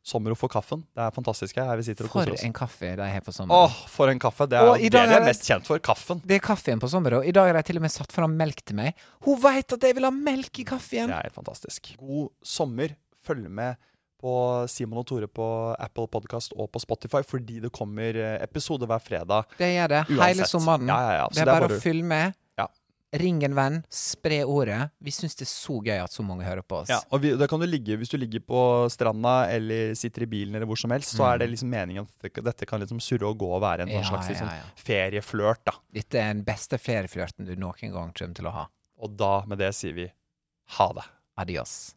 Sommero for kaffen. Det er fantastisk her. Vi sitter og For koser oss. en kaffe de har på sommeren. Åh, for en kaffe. Det er det vi er mest kjent for. Kaffen. Det er kaffen på sommeren, i dag har de til og med satt fram melk til meg. Hun veit at jeg vil ha melk i kaffen! Det er helt fantastisk. God sommer. Følg med på Simon og Tore på Apple Podcast og på Spotify, fordi det kommer eh, episode hver fredag. Det gjør det. Uansett. Hele sommeren. Ja, ja, ja. Det er det er bare bare- å følge med. Ring en venn, spre ordet. Vi syns det er så gøy at så mange hører på oss. Ja, og vi, da kan du ligge, Hvis du ligger på stranda eller sitter i bilen eller hvor som helst, så er det liksom meningen at dette, kan liksom surre og gå og være en sånn Mm. Ja, slags liksom, ja, ja. ferieflørt. da. Dette er den beste ferieflørten du noen gang kommer til å ha. Og da, med det, sier vi ha det. Adios.